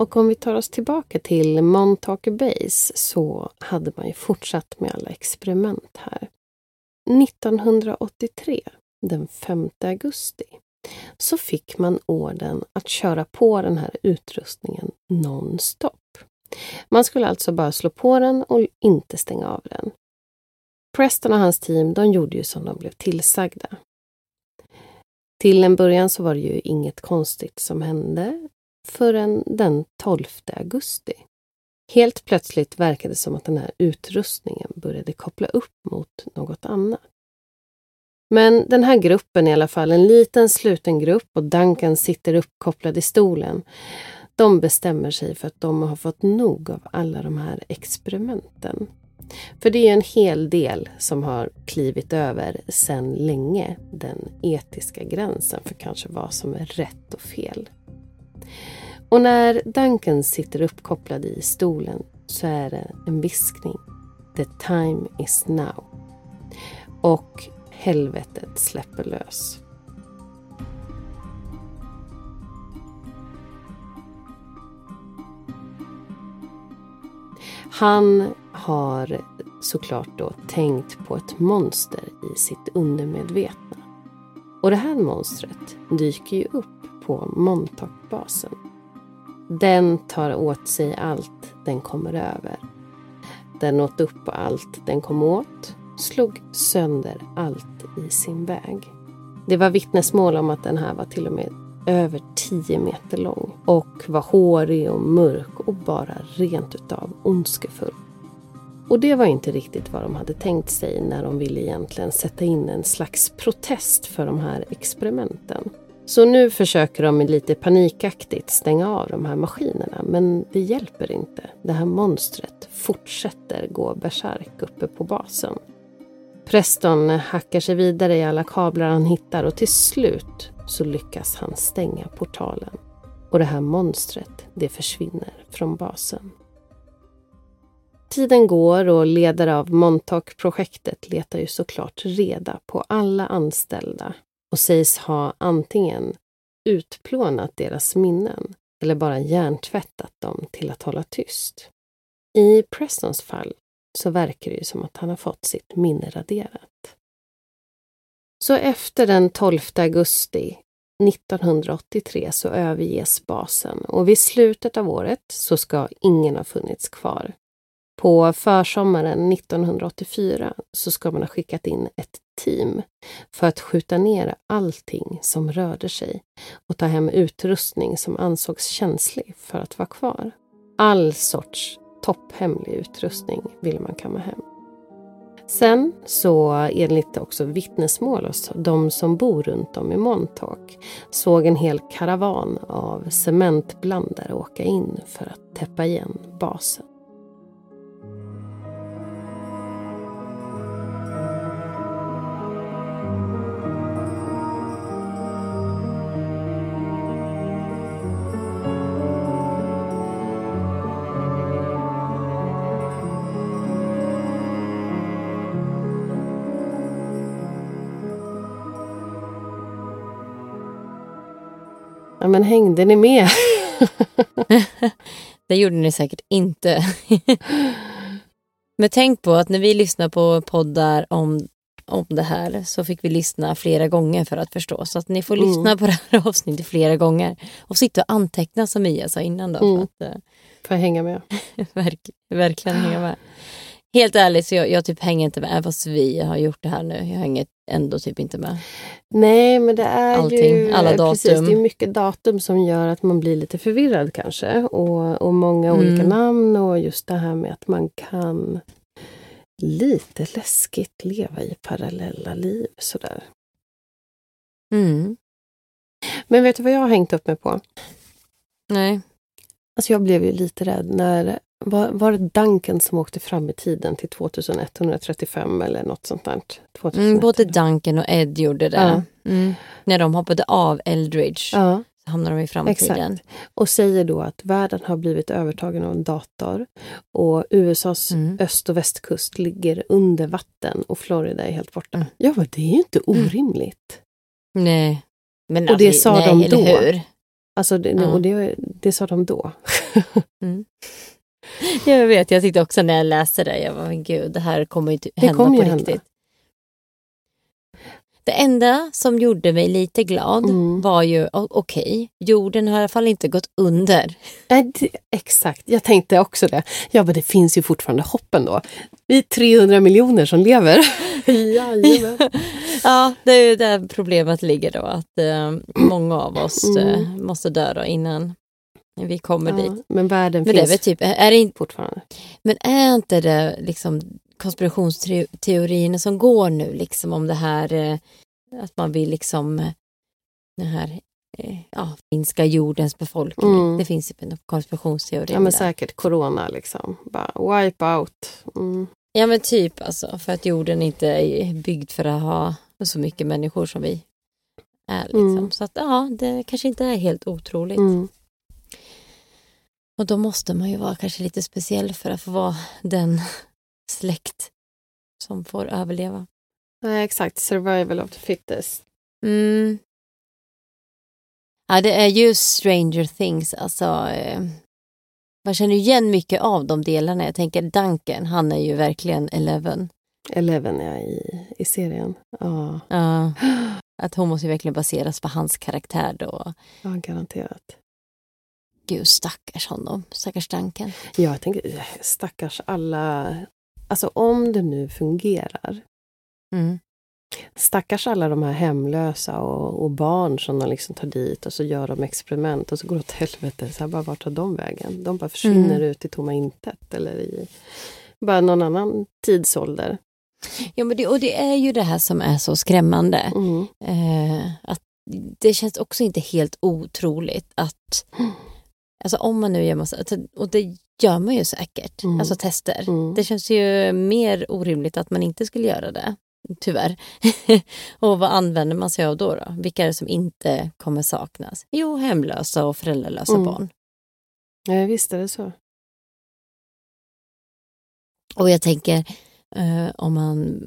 Och om vi tar oss tillbaka till Montauk Base så hade man ju fortsatt med alla experiment här. 1983, den 5 augusti, så fick man orden att köra på den här utrustningen nonstop. Man skulle alltså bara slå på den och inte stänga av den. Preston och hans team de gjorde ju som de blev tillsagda. Till en början så var det ju inget konstigt som hände förrän den 12 augusti. Helt plötsligt verkade det som att den här utrustningen började koppla upp mot något annat. Men den här gruppen är i alla fall en liten sluten grupp och Duncan sitter uppkopplad i stolen. De bestämmer sig för att de har fått nog av alla de här experimenten. För det är en hel del som har klivit över sedan länge den etiska gränsen för kanske vad som är rätt och fel. Och när Duncan sitter uppkopplad i stolen så är det en viskning. The time is now. Och helvetet släpper lös. Han har såklart då tänkt på ett monster i sitt undermedvetna. Och det här monstret dyker ju upp på Montauk-basen. Den tar åt sig allt den kommer över. Den åt upp allt den kom åt, slog sönder allt i sin väg. Det var vittnesmål om att den här var till och med över 10 meter lång och var hårig och mörk och bara rent utav ondskefull. Och det var inte riktigt vad de hade tänkt sig när de ville egentligen sätta in en slags protest för de här experimenten. Så nu försöker de lite panikaktigt stänga av de här maskinerna men det hjälper inte. Det här monstret fortsätter gå bärsärk uppe på basen. Preston hackar sig vidare i alla kablar han hittar och till slut så lyckas han stänga portalen. Och det här monstret, det försvinner från basen. Tiden går och ledare av Montauk-projektet letar ju såklart reda på alla anställda och sägs ha antingen utplånat deras minnen eller bara hjärntvättat dem till att hålla tyst. I Prestons fall så verkar det ju som att han har fått sitt minne raderat. Så efter den 12 augusti 1983 så överges basen och vid slutet av året så ska ingen ha funnits kvar. På försommaren 1984 så ska man ha skickat in ett team för att skjuta ner allting som rörde sig och ta hem utrustning som ansågs känslig för att vara kvar. All sorts topphemlig utrustning ville man kamma hem. Sen så enligt också vittnesmål hos de som bor runt om i Montauk såg en hel karavan av cementblandare åka in för att täppa igen basen. Men hängde ni med? *laughs* det gjorde ni säkert inte. men tänk på att när vi lyssnar på poddar om, om det här så fick vi lyssna flera gånger för att förstå. Så att ni får Mm. lyssna på det här *laughs* avsnittet flera gånger. Och sitta och anteckna som Mia sa innan då. Mm. För att, eh, Får jag hänga med? *laughs* verk, verkligen hänga med. Helt ärligt så jag, jag typ hänger inte med. Fast vi har gjort det här nu. Jag hänger ändå typ inte med. Nej, men det är Allting, ju... alla Precis, datum. det är mycket datum som gör att man blir lite förvirrad kanske. Och, och många Mm. olika namn och just det här med att man kan lite läskigt leva i parallella liv sådär. Mm. Men vet du vad jag har hängt upp mig på? Nej. Alltså jag blev ju lite rädd när... Var, var det Duncan som åkte fram i tiden till 2135 eller något sånt där? 2100. Mm, både Duncan och Ed gjorde det. Ja. Mm. När de hoppade av Eldridge Ja, så hamnade de i framtiden. exakt. Och säger då att världen har blivit övertagen av en dator och USAs Mm. öst och västkust ligger under vatten och Florida är helt borta. Mm. Ja, men det är ju inte orimligt. Nej. Men Och det alltså, sa nej, de då. Hur? Alltså, det, Ja. och det, det sa de då. *laughs* *laughs* Jag vet, jag tyckte också när jag läste det, jag var men gud, det här kommer ju hända kommer på ju hända. riktigt. Det enda som gjorde mig lite glad Mm. var ju, okej, jorden har i alla fall inte gått under. Nej, det, exakt, jag tänkte också det. Ja, men det finns ju fortfarande hopp ändå. Vi är 300 miljoner som lever. *laughs* Jajamän. Ja, det är ju där problemet ligger då, att eh, många av oss Mm. eh, måste dö då vi kommer dit. Ja, men världen Men det är finns typ, är det inte, fortfarande. men är inte det liksom konspirationsteorierna som går nu liksom om det här eh, att man vill liksom eh, den här eh, ja, minska jordens befolkning. Mm. Det finns ju en konspirationsteori Ja, men säkert corona liksom. Bara wipe out. Mm. Ja men typ alltså, för att jorden inte är byggd för att ha så mycket människor som vi är. Liksom. Mm. Så att ja, det kanske inte är helt otroligt. Och då måste man ju vara kanske lite speciell för att få vara den släkt som får överleva. Nej, exakt. Survival of the fittest. Mm. Ja, det är ju Stranger Things. Alltså, eh, man känner igen mycket av de delarna. Jag tänker Duncan, han är ju verkligen Eleven. Eleven är i, i serien. Ja, Ja, att hon måste ju verkligen baseras på hans karaktär då. ja, garanterat. Gud, stackars honom. Stackars Duncan. Ja, jag tänker, eh, stackars alla... Alltså om det nu fungerar. Mm. Stackars alla de här hemlösa och, och barn som de liksom tar dit och så gör de experiment och så går det åt helvete. Så här, bara, vart tar de vägen? De bara försvinner Mm. ut i tomma intet eller i bara någon annan tidsålder. Ja, men det, och det är ju det här som är så skrämmande. Mm. Eh, att det känns också inte helt otroligt att *gasps* Alltså om man nu gör massa, och det gör man ju säkert, Mm. alltså tester. Mm. Det känns ju mer orimligt att man inte skulle göra det, tyvärr. *laughs* och vad använder man sig av då, då? Vilka är det som inte kommer saknas? Jo, hemlösa och föräldralösa Mm. barn. Ja, visst är det så. Och jag tänker, eh, om man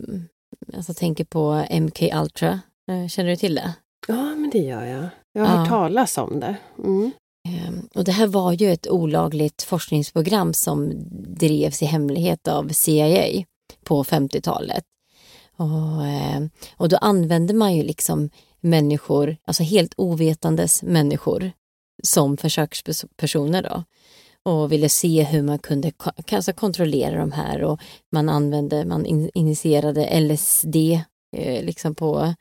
alltså, tänker på MK Ultra, eh, känner du till det? Ja, men det gör jag. Jag har Ja. hört talas om det. Mm. Ehm, och det här var ju ett olagligt forskningsprogram som drevs i hemlighet av CIA på 50-talet. Och, ehm, och då använde man ju liksom människor, alltså helt ovetandes människor som försökspersoner då. Och ville se hur man kunde alltså kontrollera de här och man använde, man in- initierade LSD eh, liksom på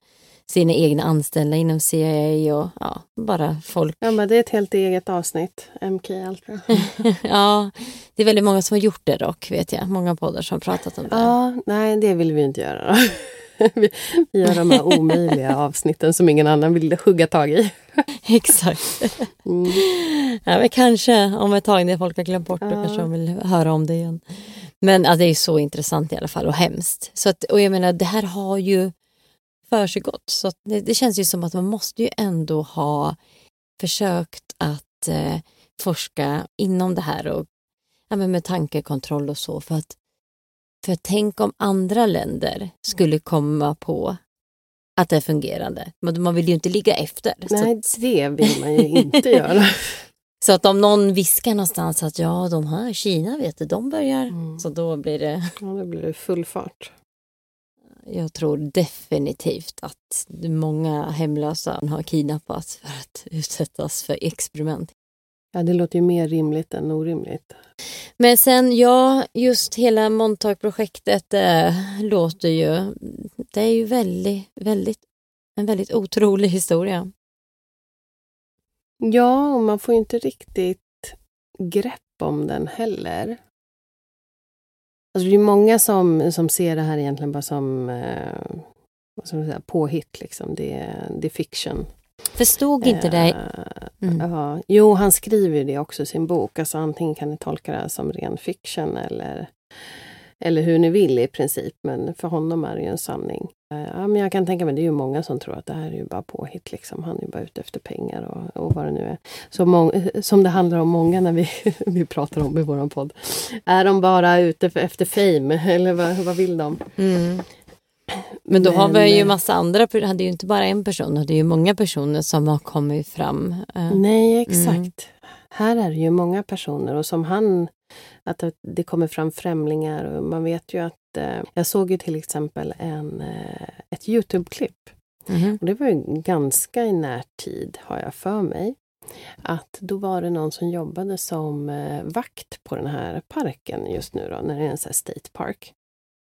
sina egna anställda inom CIA och ja, bara folk Ja, men det är ett helt eget avsnitt. MK Ultra. *laughs* ja, det är väldigt många som har gjort det dock, vet jag. Många poddar som har pratat om det. Ja, nej, det vill vi inte göra. Vi, *laughs* vi gör de här omöjliga *laughs* avsnitten som ingen annan vill hugga tag i. Exakt. Mm. Ja, men kanske om ett tag när folk har glömt bort det Ja. kanske de vill höra om det igen. Men ja, det är så intressant i alla fall och hemskt. Så att, och jag menar, det här har ju försiggått. Så att det, det känns ju som att man måste ju ändå ha försökt att eh, forska inom det här och ja, med tankekontroll och så. För att, för tänk om andra länder skulle komma på att det är fungerande. Men Man vill ju inte ligga efter. Så Nej, att- det vill man ju inte göra. *laughs* *laughs* så att om någon viskar någonstans att ja, de här Kina vet du, de börjar. Mm. Så då blir det, Ja, då blir det full fart. Jag tror definitivt att många hemlösa har kidnappats för att utsättas för experiment. Ja, det låter ju mer rimligt än orimligt. Men sen, ja, just hela Montauk-projektet äh, låter ju... Det är ju väldigt, väldigt, en väldigt otrolig historia. Ja, och man får ju inte riktigt grepp om den heller. Alltså det är många som, som ser det här egentligen bara som, eh, vad ska man säga, påhitt. Liksom. Det, det är fiction. Förstod inte det? Eh, mm. Ja, jo, han skriver det också i sin bok. Alltså antingen kan ni tolka det som ren fiction eller, eller hur ni vill i princip. Men för honom är det ju en sanning. Eh, ja, men jag kan tänka mig, det är ju många som tror att det här är ju bara påhitt. Liksom. Han är ju bara ute efter pengar och, och vad det nu är. Så mång, som det handlar om många när vi, *laughs* vi pratar om i vår podd. Är de bara ute efter fame *laughs* eller vad, vad vill de? Mm. Men då Men, har vi ju eh, massa andra, hade ju inte bara en person, det är ju många personer som har kommit fram. Eh. Nej, exakt. Mm. Här är det ju många personer och som han, att det kommer fram främlingar och man vet ju att eh, jag såg ju till exempel en, ett Youtube-klipp. Mm. Och det var ju ganska i närtid, har jag för mig. Att då var det någon som jobbade som vakt på den här parken just nu då, när det är en sån State Park.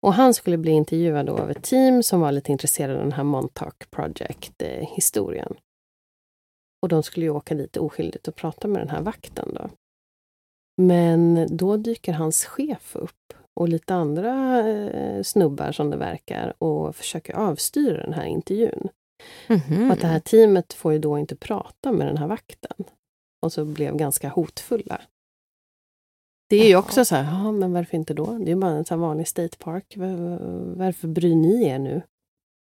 Och han skulle bli intervjuad av ett team som var lite intresserade av den här Montauk Project-historien. Och de skulle ju åka dit oskyldigt och prata med den här vakten då. Men då dyker hans chef upp och lite andra eh, snubbar som det verkar och försöker avstyra den här intervjun. Mm -hmm. Och att det här teamet får ju då inte prata med den här vakten. Och så blev ganska hotfulla. Det är ju också så här, ja men varför inte då? Det är bara en sån vanlig state park. Varför bryr ni er nu?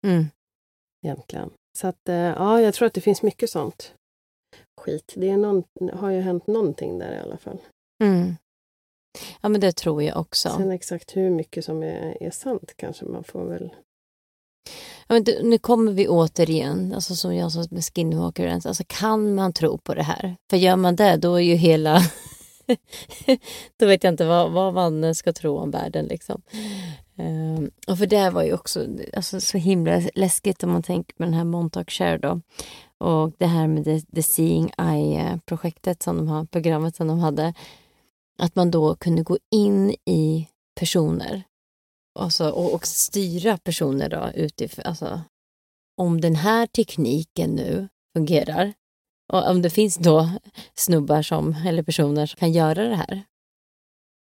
Mm. Egentligen. Så att, eh, ja, jag tror att det finns mycket sånt skit. Det är någon, har ju hänt någonting där i alla fall. Mm. Ja, men det tror jag också. Sen exakt hur mycket som är, är sant kanske man får väl... Ja, men det, nu kommer vi återigen, alltså som jag sa med Skinwalker, alltså kan man tro på det här? För gör man det, då är ju hela *laughs* då vet jag inte vad, vad man ska tro om världen. Liksom. Um, och för det var ju också alltså, så himla läskigt om man tänker på den här Montauk Share då. Och det här med the, the Seeing Eye-projektet, som de har, programmet som de hade. Att man då kunde gå in i personer alltså, och, och styra personer då utifrån. Alltså, om den här tekniken nu fungerar och om det finns då snubbar som, eller personer som kan göra det här.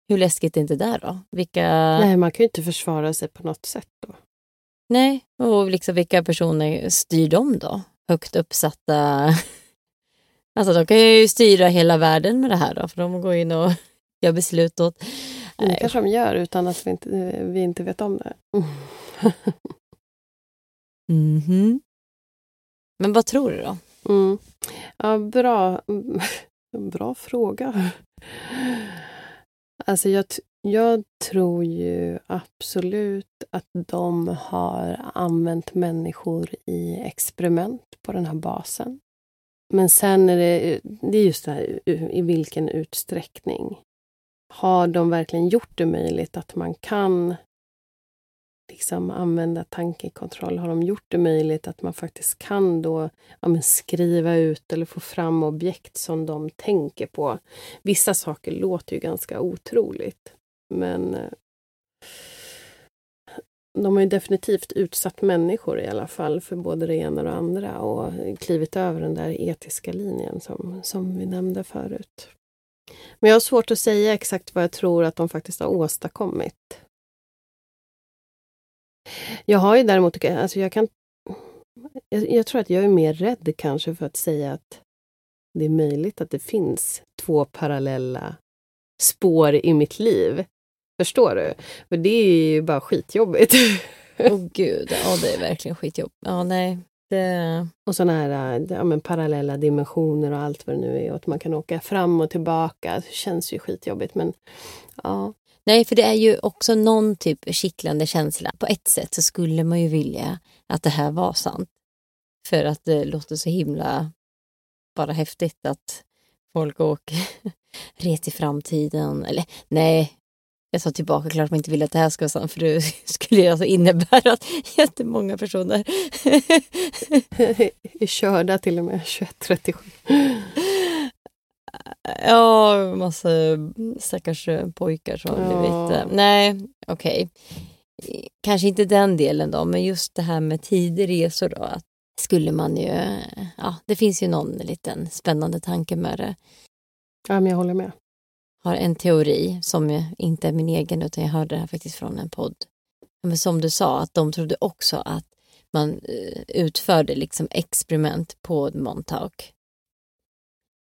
Hur läskigt är inte det då? Vilka... Nej, man kan ju inte försvara sig på något sätt då. Nej, och liksom vilka personer styr de då? Högt uppsatta... *laughs* Alltså de kan ju styra hela världen med det här då, för de går in och *laughs* gör beslut åt... Det kanske de gör utan att vi inte, vi inte vet om det. *laughs* mm -hmm. Men vad tror du då? Mm. Ja, bra. bra fråga. Alltså jag, jag tror ju absolut att de har använt människor i experiment på den här basen. Men sen är det, det är just det här i vilken utsträckning. Har de verkligen gjort det möjligt att man kan liksom använda tankekontroll? Har de gjort det möjligt att man faktiskt kan då ja, skriva ut eller få fram objekt som de tänker på? Vissa saker låter ju ganska otroligt, men eh, de har ju definitivt utsatt människor i alla fall för både det ena och det andra och klivit över den där etiska linjen som, som vi nämnde förut. Men jag har svårt att säga exakt vad jag tror att de faktiskt har åstadkommit. Jag har ju däremot, alltså jag kan... Jag, jag, tror att jag är mer rädd kanske för att säga att det är möjligt att det finns två parallella spår i mitt liv. Förstår du? För det är ju bara skitjobbigt. *laughs* Åh oh, gud, ja det är verkligen skitjobbigt. Ja, nej. Det... Och sådana här ja, men parallella dimensioner och allt vad det nu är. Och att man kan åka fram och tillbaka. Det känns ju skitjobbigt men ja. Nej, för det är ju också någon typ kittlande känsla. På ett sätt så skulle man ju vilja att det här var sant. För att det låter så himla bara häftigt att folk åker *laughs* res i framtiden. Eller nej, jag sa tillbaka, klart man inte vill att det här ska vara sant för det *laughs* skulle ju alltså innebära att *laughs* jättemånga personer är körda till och med 21.37. Ja, massa stackars pojkar som har blivit... Ja. eh, Nej, okej. Kanske inte den delen då, men just det här med tideresor då. Att skulle man ju... Ja, det finns ju någon liten spännande tanke med det. Ja, men jag håller med. Har en teori som inte är min egen utan jag hörde det här faktiskt från en podd. Men som du sa, att de trodde också att man eh, utförde liksom experiment på Montauk.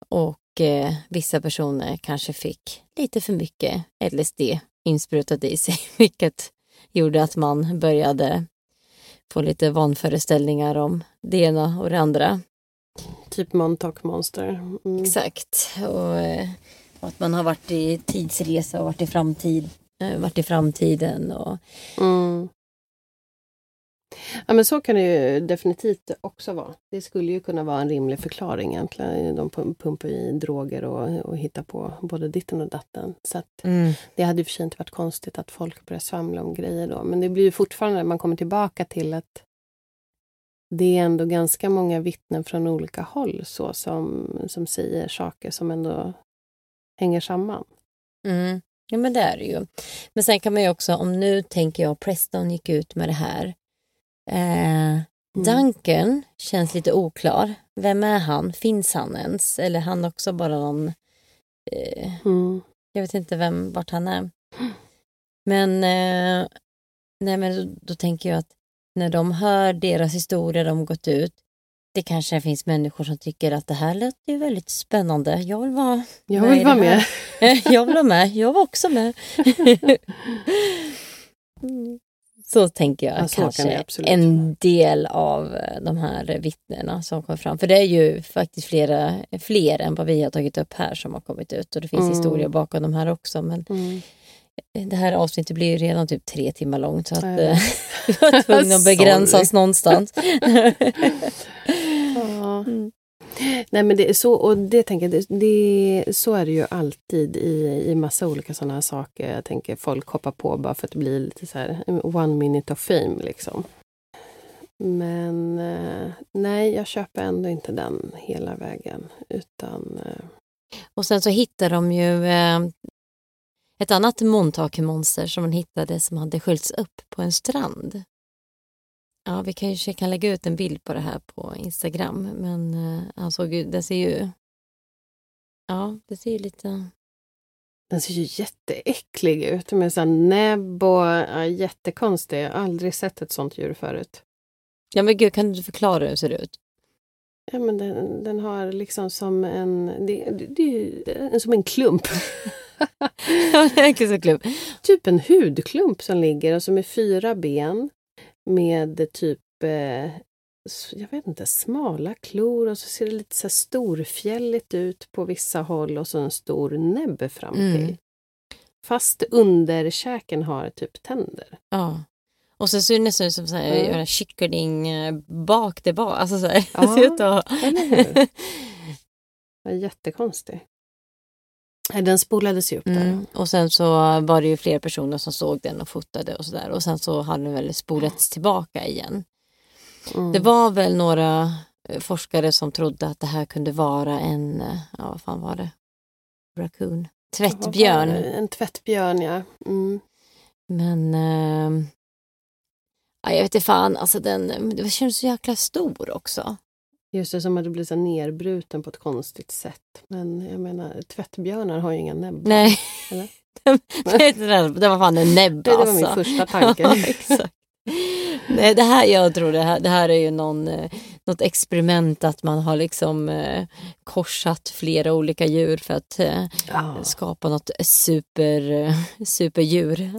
Och eh, vissa personer kanske fick lite för mycket LSD insprutat i sig, *laughs* vilket gjorde att man började få lite vanföreställningar om det ena och det andra. Typ Montauk Monster. Mm. Exakt. Och, eh, att man har varit i tidsresa och varit i, framtid, eh, varit i framtiden. Och, Mm. Ja, men så kan det ju definitivt också vara. Det skulle ju kunna vara en rimlig förklaring egentligen. De pum- pumpar i droger och, och hittar på både ditten och datten. Så att det hade ju för sig inte varit konstigt att folk börjar svamla om grejer då. Men det blir ju fortfarande, man kommer tillbaka till att det är ändå ganska många vittnen från olika håll så som, som säger saker som ändå hänger samman. Mm. Ja men det är det ju. Men sen kan man ju också, om nu tänker jag Preston gick ut med det här. Eh, Duncan känns lite oklar. Vem är han? Finns han ens? Eller är han också bara någon... Eh, Mm. jag vet inte vem, vart han är. Men, eh, nej, men då, då tänker jag att när de hör deras historia, de gått ut. Det kanske finns människor som tycker att det här låter ju väldigt spännande. Jag vill vara Jag vill vara med. *laughs* jag vill vara med. Jag var också med. *laughs* Så tänker jag Ja, kan kanske absolut en del av eh, de här vittnena som kom fram. För det är ju faktiskt flera, fler än vad vi har tagit upp här som har kommit ut. Och det finns Mm. historier bakom de här också. Men Mm. det här avsnittet blir ju redan typ tre timmar långt. Så att eh, *laughs* vi var tvungna att begränsa Sorry. oss någonstans. Ja. Mm. *gasps* Nej men det är så, och det tänker jag, det, det, så är det ju alltid i, i massa olika sådana här saker. Jag tänker folk hoppar på bara för att det blir lite så här one minute of fame liksom. Men eh, nej, jag köper ändå inte den hela vägen. Utan eh, Och sen så hittade de ju eh, ett annat Montauk-monster som man hittade som hade sköljts upp på en strand. Ja, vi kanske kan lägga ut en bild på det här på Instagram. Men eh, såg ju, det ser ju... Ja, det ser ju lite... den ser ju jätteäcklig ut med så här näbb och ja, jättekonstig. Jag har aldrig sett ett sånt djur förut. Ja men gud, kan du förklara hur det ser ut? Ja, men den, den har liksom som en, det, det, det som en klump. *laughs* Ja, det är så klubb. typ en hudklump som ligger och som är fyra ben med typ, eh, jag vet inte, smala klor och så ser det lite så här storfjälligt ut på vissa håll och så en stor näbb fram till. Mm. Fast underkäken har typ tänder. Ja. Och så ser det nästan ut som så här, Ja. göra kyckling eh, bak det bak. Alltså så här, *laughs* Ja, ser ut att eller hur? *laughs* Ja, jättekonstig. Den spolades ju upp där. Mm. Och sen så var det ju fler personer som såg den och fotade och sådär. Och sen så hade den väl spolats tillbaka igen. Mm. Det var väl några eh, forskare som trodde att det här kunde vara en, eh, ja vad fan var det? Raccoon? Tvättbjörn. En tvättbjörn, ja. Mm. Men eh, ja, jag vet inte fan, alltså den, det känns så jäkla stor också. Just det, som att det blir så nerbruten på ett konstigt sätt. Men jag menar, tvättbjörnar har ju inga näbbar. Nej, Eller? *laughs* det var fan en näbb Det var alltså. min första *laughs* tanke. Ja, exakt. Nej, det här, jag tror det här, det här är ju någon, eh, något experiment att man har liksom eh, korsat flera olika djur för att eh, Ja. skapa något super, eh, *laughs* superdjur.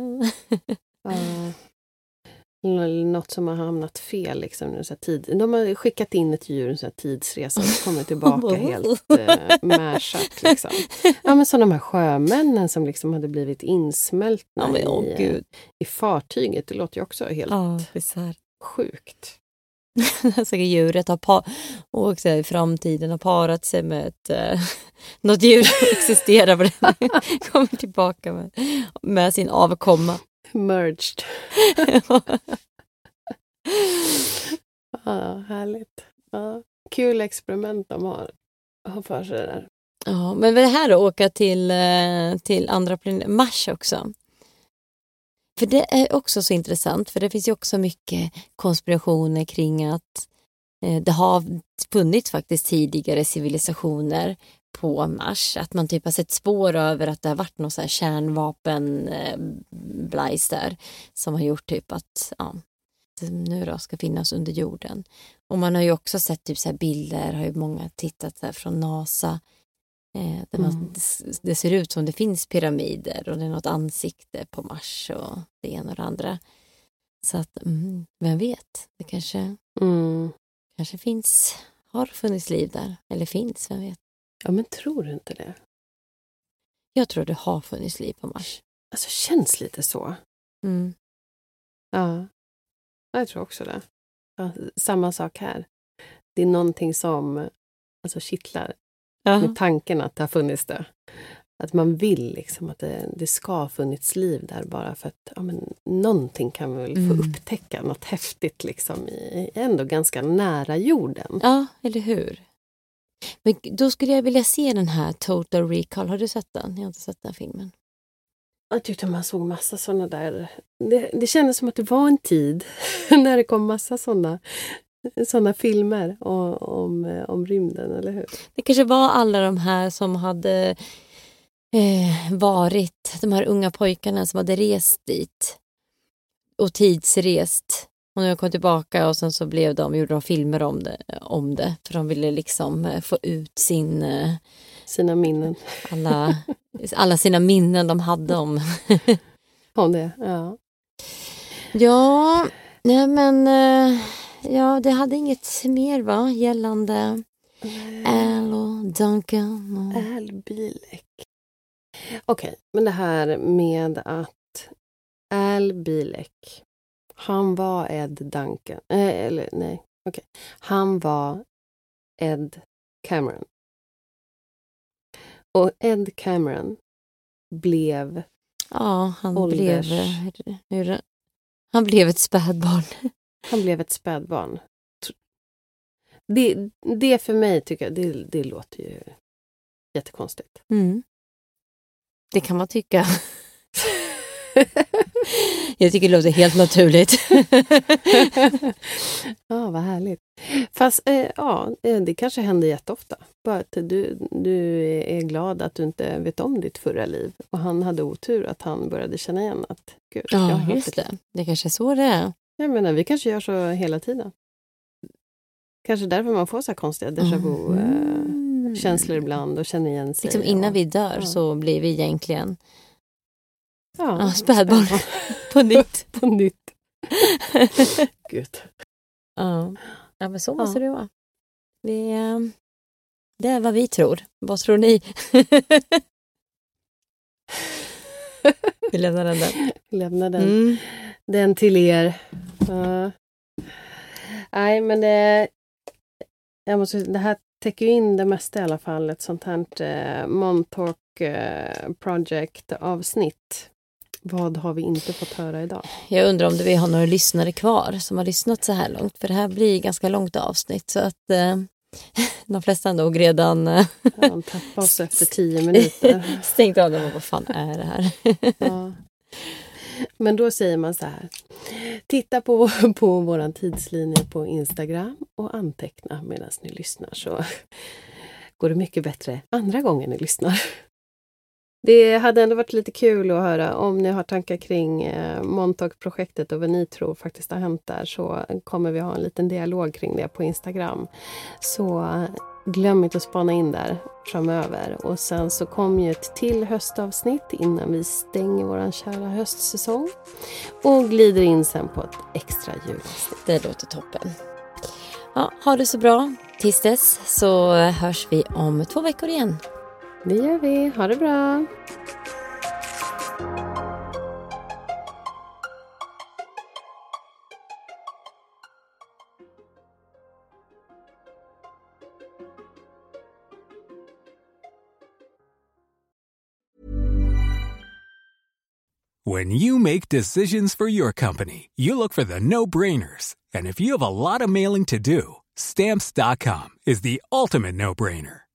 Ja. Något som har hamnat fel. Liksom, så tid. De har skickat in ett djur, en så här tidsresa, och kommer tillbaka *laughs* helt eh, mashat. Liksom. *laughs* Ja, men som de här sjömännen som liksom hade blivit insmältna åh, i, gud. i fartyget. Det låter ju också helt bisarrt. sjukt. *laughs* Alltså djuret har par och också i framtiden har parat sig med ett, eh, något djur som existerar kommer tillbaka med, med sin avkomma. Merged. *laughs* ja, härligt. Ja, kul experiment de har, har för sig där. Ja, men det här att åka till, eh, till andra planeter, Mars också. För det är också så intressant, för det finns ju också mycket konspirationer kring att eh, det har funnits faktiskt tidigare civilisationer på Mars. Att man typ har sett spår över att det har varit någon så här kärnvapen eh, där som har gjort typ att ja, nu då ska finnas under jorden. Och man har ju också sett typ så här bilder, har ju många tittat så från NASA Eh, där man, Mm. det, det ser ut som det finns pyramider och det är något ansikte på Mars och det ena och det andra. Så att, mm, vem vet, det kanske, Mm. kanske finns, har funnits liv där, eller finns, vem vet. Ja, men tror du inte det? Jag tror det har funnits liv på Mars. Alltså, känns lite så. Mm. Ja, jag tror också det. Ja, samma sak här. Det är någonting som alltså, kittlar Ja. med tanken att det har funnits det. Att man vill liksom att det, det ska ha funnits liv där bara för att ja, men, någonting kan vi väl få Mm. upptäcka, något häftigt liksom i, ändå ganska nära jorden. ja, eller hur? Men då skulle jag vilja se den här Total Recall. Har du sett den? Jag har inte sett den filmen. Jag tyckte man såg massa såna där... Det, det kändes som att det var en tid *laughs* när det kom massa såna, såna filmer om, om, om rymden, eller hur? Det kanske var alla de här som hade eh, varit, de här unga pojkarna som hade rest dit och tidsrest. Och när de kom tillbaka och sen så blev de, gjorde de filmer om det, om det för de ville liksom eh, få ut sin, eh, Sina minnen alla, alla sina minnen de hade om *laughs* om det. Ja. Ja, nej men eh, ja, det hade inget mer va gällande Al och Duncan. Och... Al Bilek. Okej, men det här med att Al Bilek, han var Ed Duncan. Eh, eller nej, okej. Han var Ed Cameron. Och Ed Cameron blev... Ja, han Ålders- blev, eh, hur, han blev ett spädbarn. *laughs* Han blev ett spädbarn. Det, det för mig tycker jag, det, det låter ju jättekonstigt. Mm. Det kan man tycka. *laughs* Jag tycker det låter helt naturligt. *laughs* ja, vad härligt. Fast eh, ja, eh, det kanske händer jätteofta. Bara att du, du är glad att du inte vet om ditt förra liv. Och han hade otur att han började känna igen att gud, jag Ja, hört just det. Det kanske är så det är. Jag menar, vi kanske gör så hela tiden. Kanske därför man får så här konstiga déjà vu-känslor Mm. ibland och känner igen sig. Liksom innan och, vi dör ja. så blir vi egentligen ja, ja, spädbarn på nytt. *laughs* på nytt. *laughs* Gud. Ja. ja, men så Ja. måste det vara. Det, är- det är vad vi tror. Vad tror ni? *laughs* vi lämnar den där. Lämna den. Mm. Den till er. Ja. Nej, men det, jag måste, det här täcker ju in det mesta i alla fall. Ett sånt här eh, Montauk eh, Project-avsnitt. Vad har vi inte fått höra idag? Jag undrar om vi har några lyssnare kvar som har lyssnat så här långt. För det här blir ganska långt avsnitt. Så att eh, *laughs* de flesta nog redan eh, Ja, de tappade oss efter *laughs* tio minuter. stängt av dem. och Vad fan är det här? Ja. Men då säger man så här. Titta på, på vår tidslinje på Instagram och anteckna medan ni lyssnar så går det mycket bättre andra gången ni lyssnar. Det hade ändå varit lite kul att höra om ni har tankar kring eh, Montauk-projektet och vad ni tror faktiskt har hänt där så kommer vi ha en liten dialog kring det på Instagram. Så eh, glöm inte att spana in där framöver. Och sen så kommer ju ett till höstavsnitt innan vi stänger våran kära höstsäsong. Och glider in sen på ett extra julavsnitt. Det låter toppen. Ja, ha det så bra. Tills dess så eh, hörs vi om två veckor igen. Det gör vi. Ha det bra. When you make decisions for your company, you look for the no-brainers. And if you have a lot of mailing to do, stamps.com is the ultimate no-brainer.